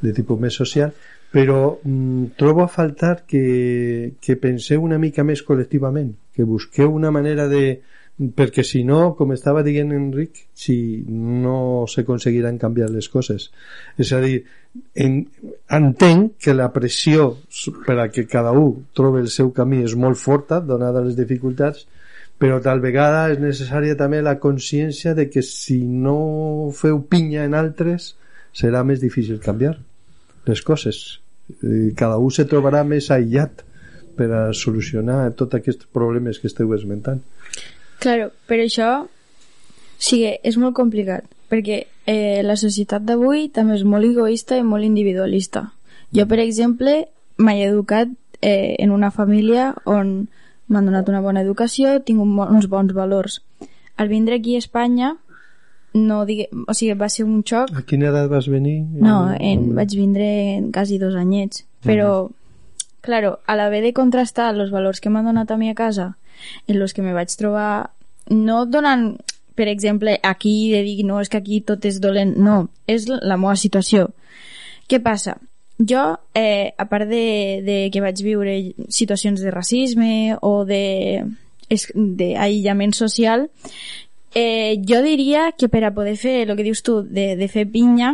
de tipus més social però mm, trobo a faltar que, que penseu una mica més col·lectivament que busqueu una manera de, perquè si no, com estava dient Enric, si no s'aconseguiran canviar les coses. És a dir, en, entenc que la pressió per a que cada un trobi el seu camí és molt forta, donada les dificultats, però tal vegada és necessària també la consciència de que si no feu pinya en altres serà més difícil canviar les coses. Cada un se trobarà més aïllat per a solucionar tots aquests problemes que esteu esmentant. Claro, però això o sigui, és molt complicat perquè eh, la societat d'avui també és molt egoista i molt individualista. Jo, per exemple, m'he educat eh, en una família on m'han donat una bona educació, tinc un, uns bons valors. Al vindre aquí a Espanya, no digue, o sigui, va ser un xoc. A quina edat vas venir? No, en, vaig vindre en quasi dos anyets. Però, mm. claro, a l'haver de contrastar els valors que m'han donat a mi a casa en los que me vaig trobar no donant per exemple, aquí de dir no, és que aquí tot és dolent, no, és la meva situació. Què passa? Jo, eh, a part de, de que vaig viure situacions de racisme o de d'aïllament social, eh, jo diria que per a poder fer el que dius tu de, de fer pinya,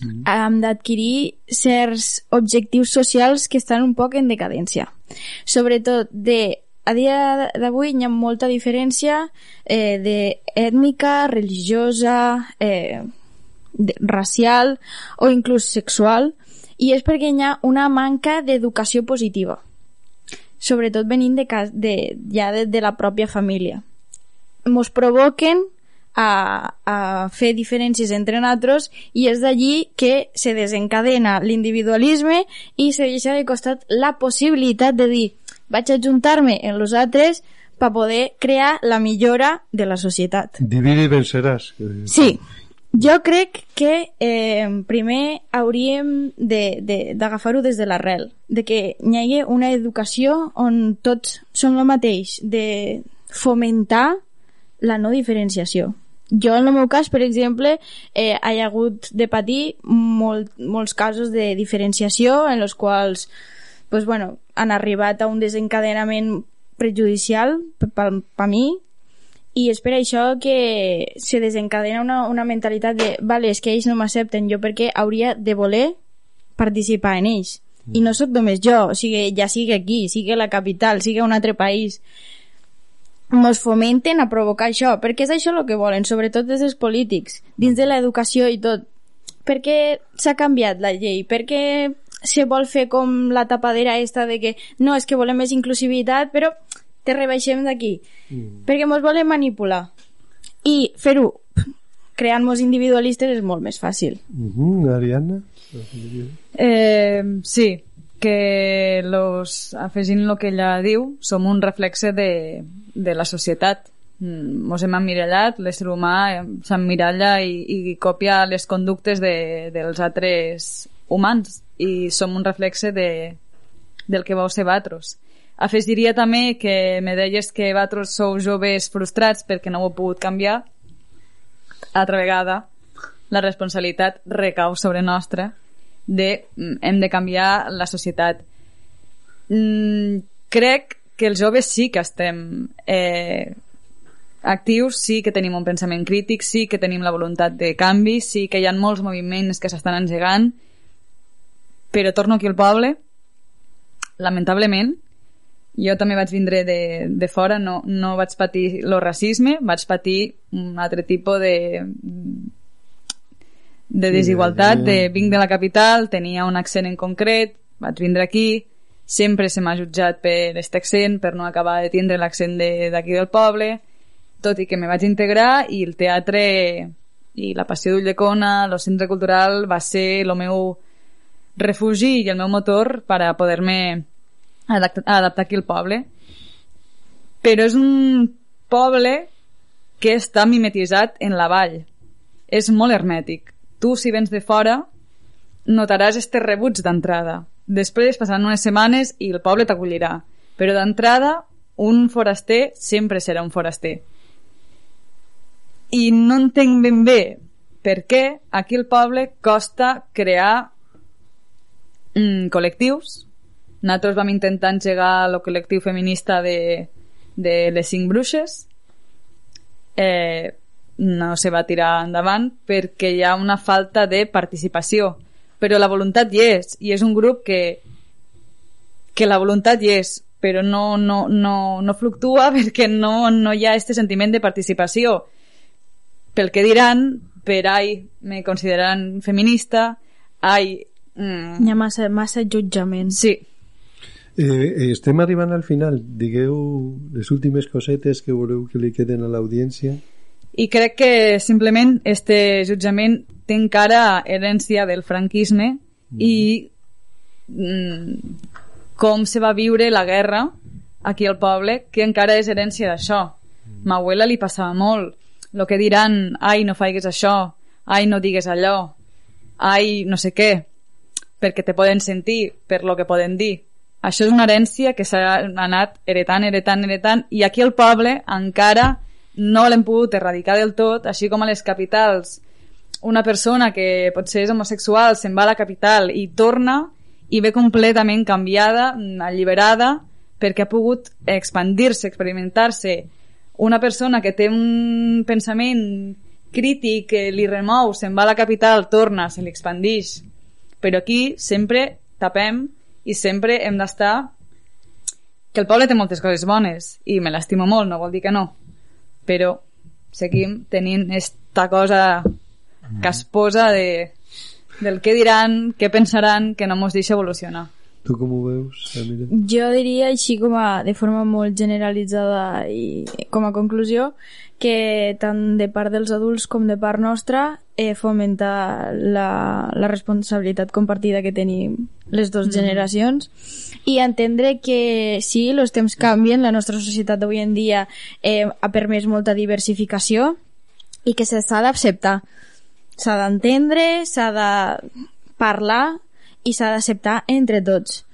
mm. hem d'adquirir certs objectius socials que estan un poc en decadència. Sobretot de a dia d'avui hi ha molta diferència eh, d'ètnica, religiosa, eh, de, racial o inclús sexual i és perquè hi ha una manca d'educació positiva sobretot venint de, cas, de, ja de, de la pròpia família. Ens provoquen a, a fer diferències entre nosaltres i és d'allí que se desencadena l'individualisme i se deixa de costat la possibilitat de dir vaig ajuntar-me en els altres per poder crear la millora de la societat. Divide i venceràs. Sí, jo crec que eh, primer hauríem d'agafar-ho de, de, des de l'arrel, de que hi hagi una educació on tots són el mateix, de fomentar la no diferenciació. jo en el meu cas, per exemple, eh, hi ha hagut de patir molt, molts casos de diferenciació en els quals pues, bueno, han arribat a un desencadenament prejudicial per, mi i és per això que se desencadena una, una mentalitat de vale, és que ells no m'accepten jo perquè hauria de voler participar en ells i no sóc només jo, o sigui, ja sigui aquí, sigui la capital, sigui un altre país mos fomenten a provocar això, perquè és això el que volen, sobretot des dels polítics, dins de l'educació i tot. Per què s'ha canviat la llei? Per què se vol fer com la tapadera esta de que no, és que volem més inclusivitat, però te rebaixem d'aquí. Mm. Perquè mos volen manipular. I fer-ho creant-nos individualistes és molt més fàcil. Uh -huh. Ariadna? Eh, sí, que los, afegint el que ella diu, som un reflexe de, de la societat. Mm, Mos hem emmirallat, l'ésser humà s'emmiralla i, i copia les conductes de, dels altres humans i som un reflexe de, del que vau ser vatros. Afegiria també que me deies que vatros sou joves frustrats perquè no ho heu pogut canviar. Altra vegada, la responsabilitat recau sobre nostra de mm, hem de canviar la societat. Mm, crec que els joves sí que estem eh, actius, sí que tenim un pensament crític, sí que tenim la voluntat de canvi, sí que hi ha molts moviments que s'estan engegant, però torno aquí al poble, lamentablement, jo també vaig vindre de, de fora, no, no vaig patir el racisme, vaig patir un altre tipus de de desigualtat, de vinc de la capital, tenia un accent en concret, vaig vindre aquí, sempre se m'ha jutjat per aquest accent, per no acabar de tindre l'accent d'aquí de, del poble, tot i que me vaig integrar i el teatre i la passió d'Ulldecona, el centre cultural, va ser el meu refugi i el meu motor per a poder-me adaptar, adaptar aquí al poble. Però és un poble que està mimetitzat en la vall. És molt hermètic tu, si vens de fora, notaràs este rebuig d'entrada. Després passaran unes setmanes i el poble t'acollirà. Però d'entrada, un foraster sempre serà un foraster. I no entenc ben bé per què aquí al poble costa crear mm, col·lectius. Nosaltres vam intentar engegar el col·lectiu feminista de, de les cinc bruixes. Eh, no se va tirar endavant perquè hi ha una falta de participació. Però la voluntat hi és, i és un grup que, que la voluntat hi és, però no, no, no, no fluctua perquè no, no hi ha aquest sentiment de participació. Pel que diran, per ai, me consideraran feminista, ai... Mm. Hi ha massa, massa jutjament. Sí. Eh, estem arribant al final. Digueu les últimes cosetes que voleu que li queden a l'audiència i crec que simplement este jutjament té encara herència del franquisme mm. i mm, com se va viure la guerra aquí al poble, que encara és herència d'això. Mm. Ma abuela li passava molt. Lo que diran, ai, no faigues això, ai, no digues allò, ai, no sé què, perquè te poden sentir, per lo que poden dir. Això és una herència que s'ha anat heretant, heretant, heretant, i aquí al poble encara no l'hem pogut erradicar del tot, així com a les capitals una persona que potser és homosexual se'n va a la capital i torna i ve completament canviada, alliberada, perquè ha pogut expandir-se, experimentar-se. Una persona que té un pensament crític que li remou, se'n va a la capital, torna, se li expandix. Però aquí sempre tapem i sempre hem d'estar que el poble té moltes coses bones i me l'estimo molt, no vol dir que no però seguim tenint esta cosa que es posa de, del què diran, què pensaran, que no mos deixa evolucionar. Tu com ho veus, Amira? Jo diria així com a, de forma molt generalitzada i com a conclusió que tant de part dels adults com de part nostra eh, fomenta la, la responsabilitat compartida que tenim les dues mm. generacions i entendre que sí, els temps canvien, la nostra societat d'avui en dia eh, ha permès molta diversificació i que s'ha d'acceptar. S'ha d'entendre, s'ha de parlar i s'ha d'acceptar entre tots.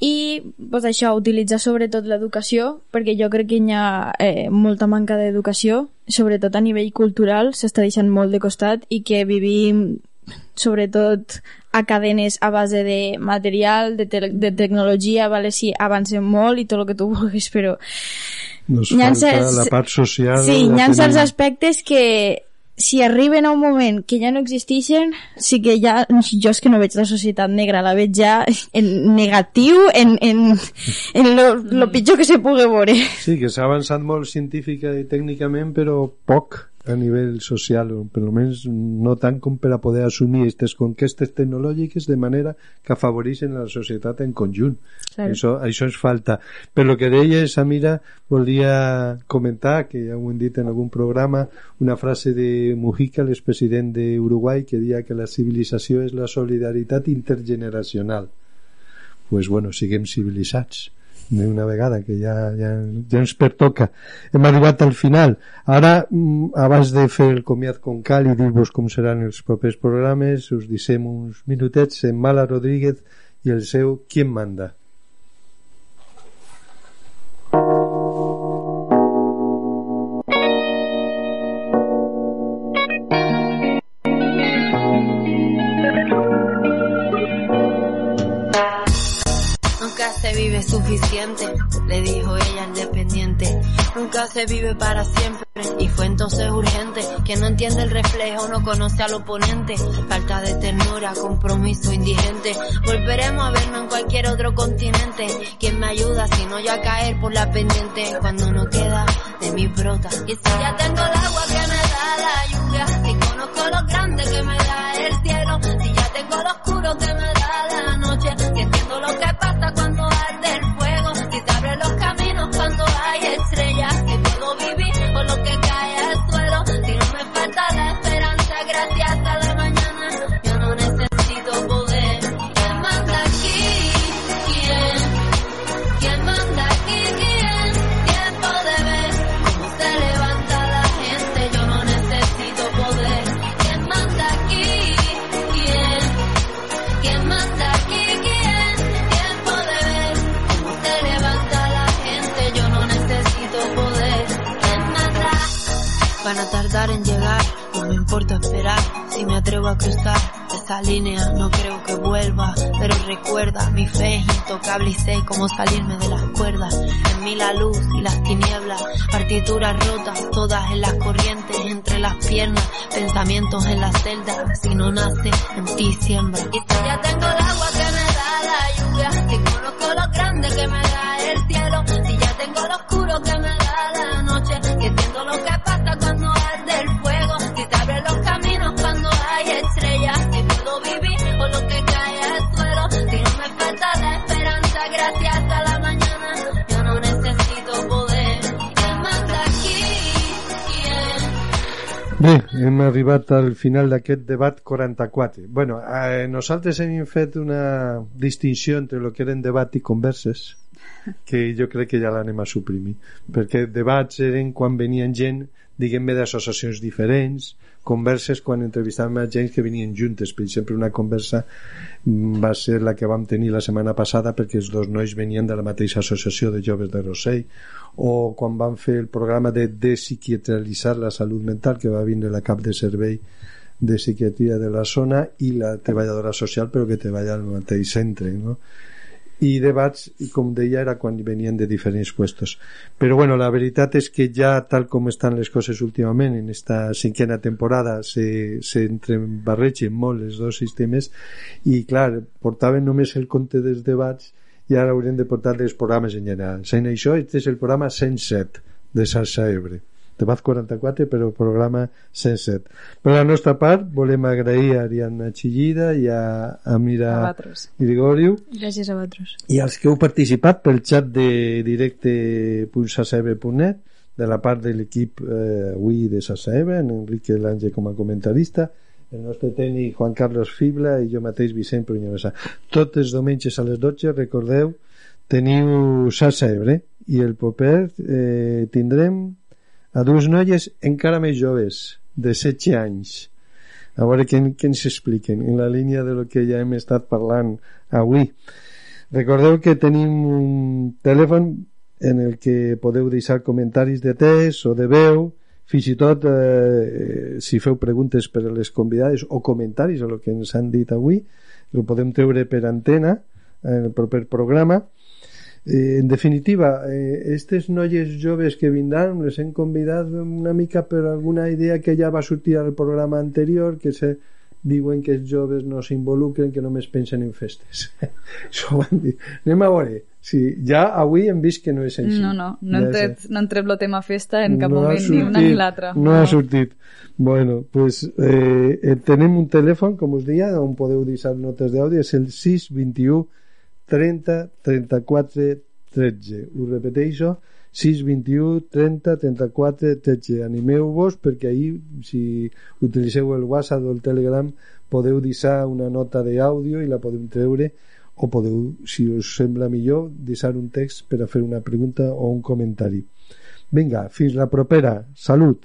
I pues, això, utilitzar sobretot l'educació perquè jo crec que hi ha eh, molta manca d'educació sobretot a nivell cultural s'està deixant molt de costat i que vivim sobretot a cadenes a base de material, de, te de tecnologia, vale, sí, avancem molt i tot el que tu vulguis, però Nos falta certs- la part social. Sí, hi ha certs aspectes que si arriben a un moment que ja no existeixen, sí que ja, jo és que no veig la societat negra, la veig ja en negatiu, en, en, en lo, lo pitjor que se pugui veure. Sí, que s'ha avançat molt científica i tècnicament, però poc a nivell social, o per almenys no tant com per a poder assumir aquestes conquestes tecnològiques de manera que afavoreixen la societat en conjunt. Claro. Això, això ens falta. Per lo que deia Samira, volia comentar, que ja ho hem dit en algun programa, una frase de Mujica, l'expresident d'Uruguai, que deia que la civilització és la solidaritat intergeneracional. pues bueno, siguem civilitzats d'una vegada, que ja, ja, ja ens pertoca. Hem arribat al final. Ara, mm, abans de fer el comiat com cal i dir-vos com seran els propers programes, us deixem uns minutets en Mala Rodríguez i el seu Qui manda? Suficiente, le dijo ella al dependiente. Nunca se vive para siempre. Y fue entonces urgente. Que no entiende el reflejo, no conoce al oponente. Falta de ternura, compromiso indigente. Volveremos a vernos en cualquier otro continente. ¿Quién me ayuda si no yo a caer por la pendiente? Cuando no queda de mi brota. Y si ya tengo el agua que me da la lluvia. Si conozco lo grande que me da el cielo. Si ya tengo lo oscuro que me da la noche. Si importa esperar. Si me atrevo a cruzar esa línea, no creo que vuelva. Pero recuerda, mi fe es intocable y sé cómo salirme de las cuerdas. En mí la luz y las tinieblas, partituras rotas, todas en las corrientes, entre las piernas, pensamientos en la celda. Si no nace, en ti siembra. Y si ya tengo el agua que me da la lluvia, si conozco lo grande que me da Bé, hem arribat al final d'aquest debat 44. bueno, eh, nosaltres hem fet una distinció entre el que eren debat i converses, que jo crec que ja l'anem a suprimir, perquè debats eren quan venien gent, diguem-ne, d'associacions diferents, converses quan entrevistàvem a gent que venien juntes. Per exemple, una conversa mm, va ser la que vam tenir la setmana passada perquè els dos nois venien de la mateixa associació de joves de Rossell o quan vam fer el programa de despsiquiatralitzar la salut mental que va vindre la cap de servei de psiquiatria de la zona i la treballadora social però que treballa al mateix centre no? I debats, i com deia, era quan venien de diferents puestos. Però bueno, la veritat és que ja tal com estan les coses últimament, en esta cinquena temporada se, se molt els dos sistemes i clar, portaven només el compte dels debats i ara haurem de portar els programes en general. Sent això, este és el programa 107 de Salsa Ebre. Debat 44, però programa 107. Per la nostra part, volem agrair a Ariadna Chillida i a, a Mira A vosaltres. Grigoriu Gràcies a vosaltres. i als que heu participat pel xat de directe.sasaebre.net de la part de l'equip eh, avui de Sasaebre, en Enrique Lange com a comentarista el nostre tècnic Juan Carlos Fibla i jo mateix Vicent Pruñosa tots els diumenges a les 12 recordeu teniu Sasaebre i el proper eh, tindrem a dues noies encara més joves de 16 anys a veure què, què ens expliquen en la línia de lo que ja hem estat parlant avui Recordeu que tenim un telèfon en el que podeu deixar comentaris de text o de veu, fins i tot eh, si feu preguntes per a les convidades o comentaris a el que ens han dit avui, ho podem treure per antena en el proper programa. Eh, en definitiva, eh, estes noies joves que vindran les hem convidat una mica per alguna idea que ja va sortir al programa anterior, que se diuen que els joves no s'involucren, que només pensen en festes. Això van dir. Anem a veure. Sí, ja avui hem vist que no és així. No, no, no Ja hem, tret, no hem tret el tema festa en cap no moment, ni una ni l'altra. No ha sortit. Bueno, pues eh, eh, tenim un telèfon, com us deia, on podeu deixar notes d'àudio, és el 621 30 34 13. Ho repeteixo, 621 30 34 13. Animeu-vos perquè ahir, si utilitzeu el WhatsApp o el Telegram, podeu deixar una nota d'àudio i la podem treure o podeu, si us sembla millor, deixar un text per a fer una pregunta o un comentari. Vinga, fins la propera. Salut!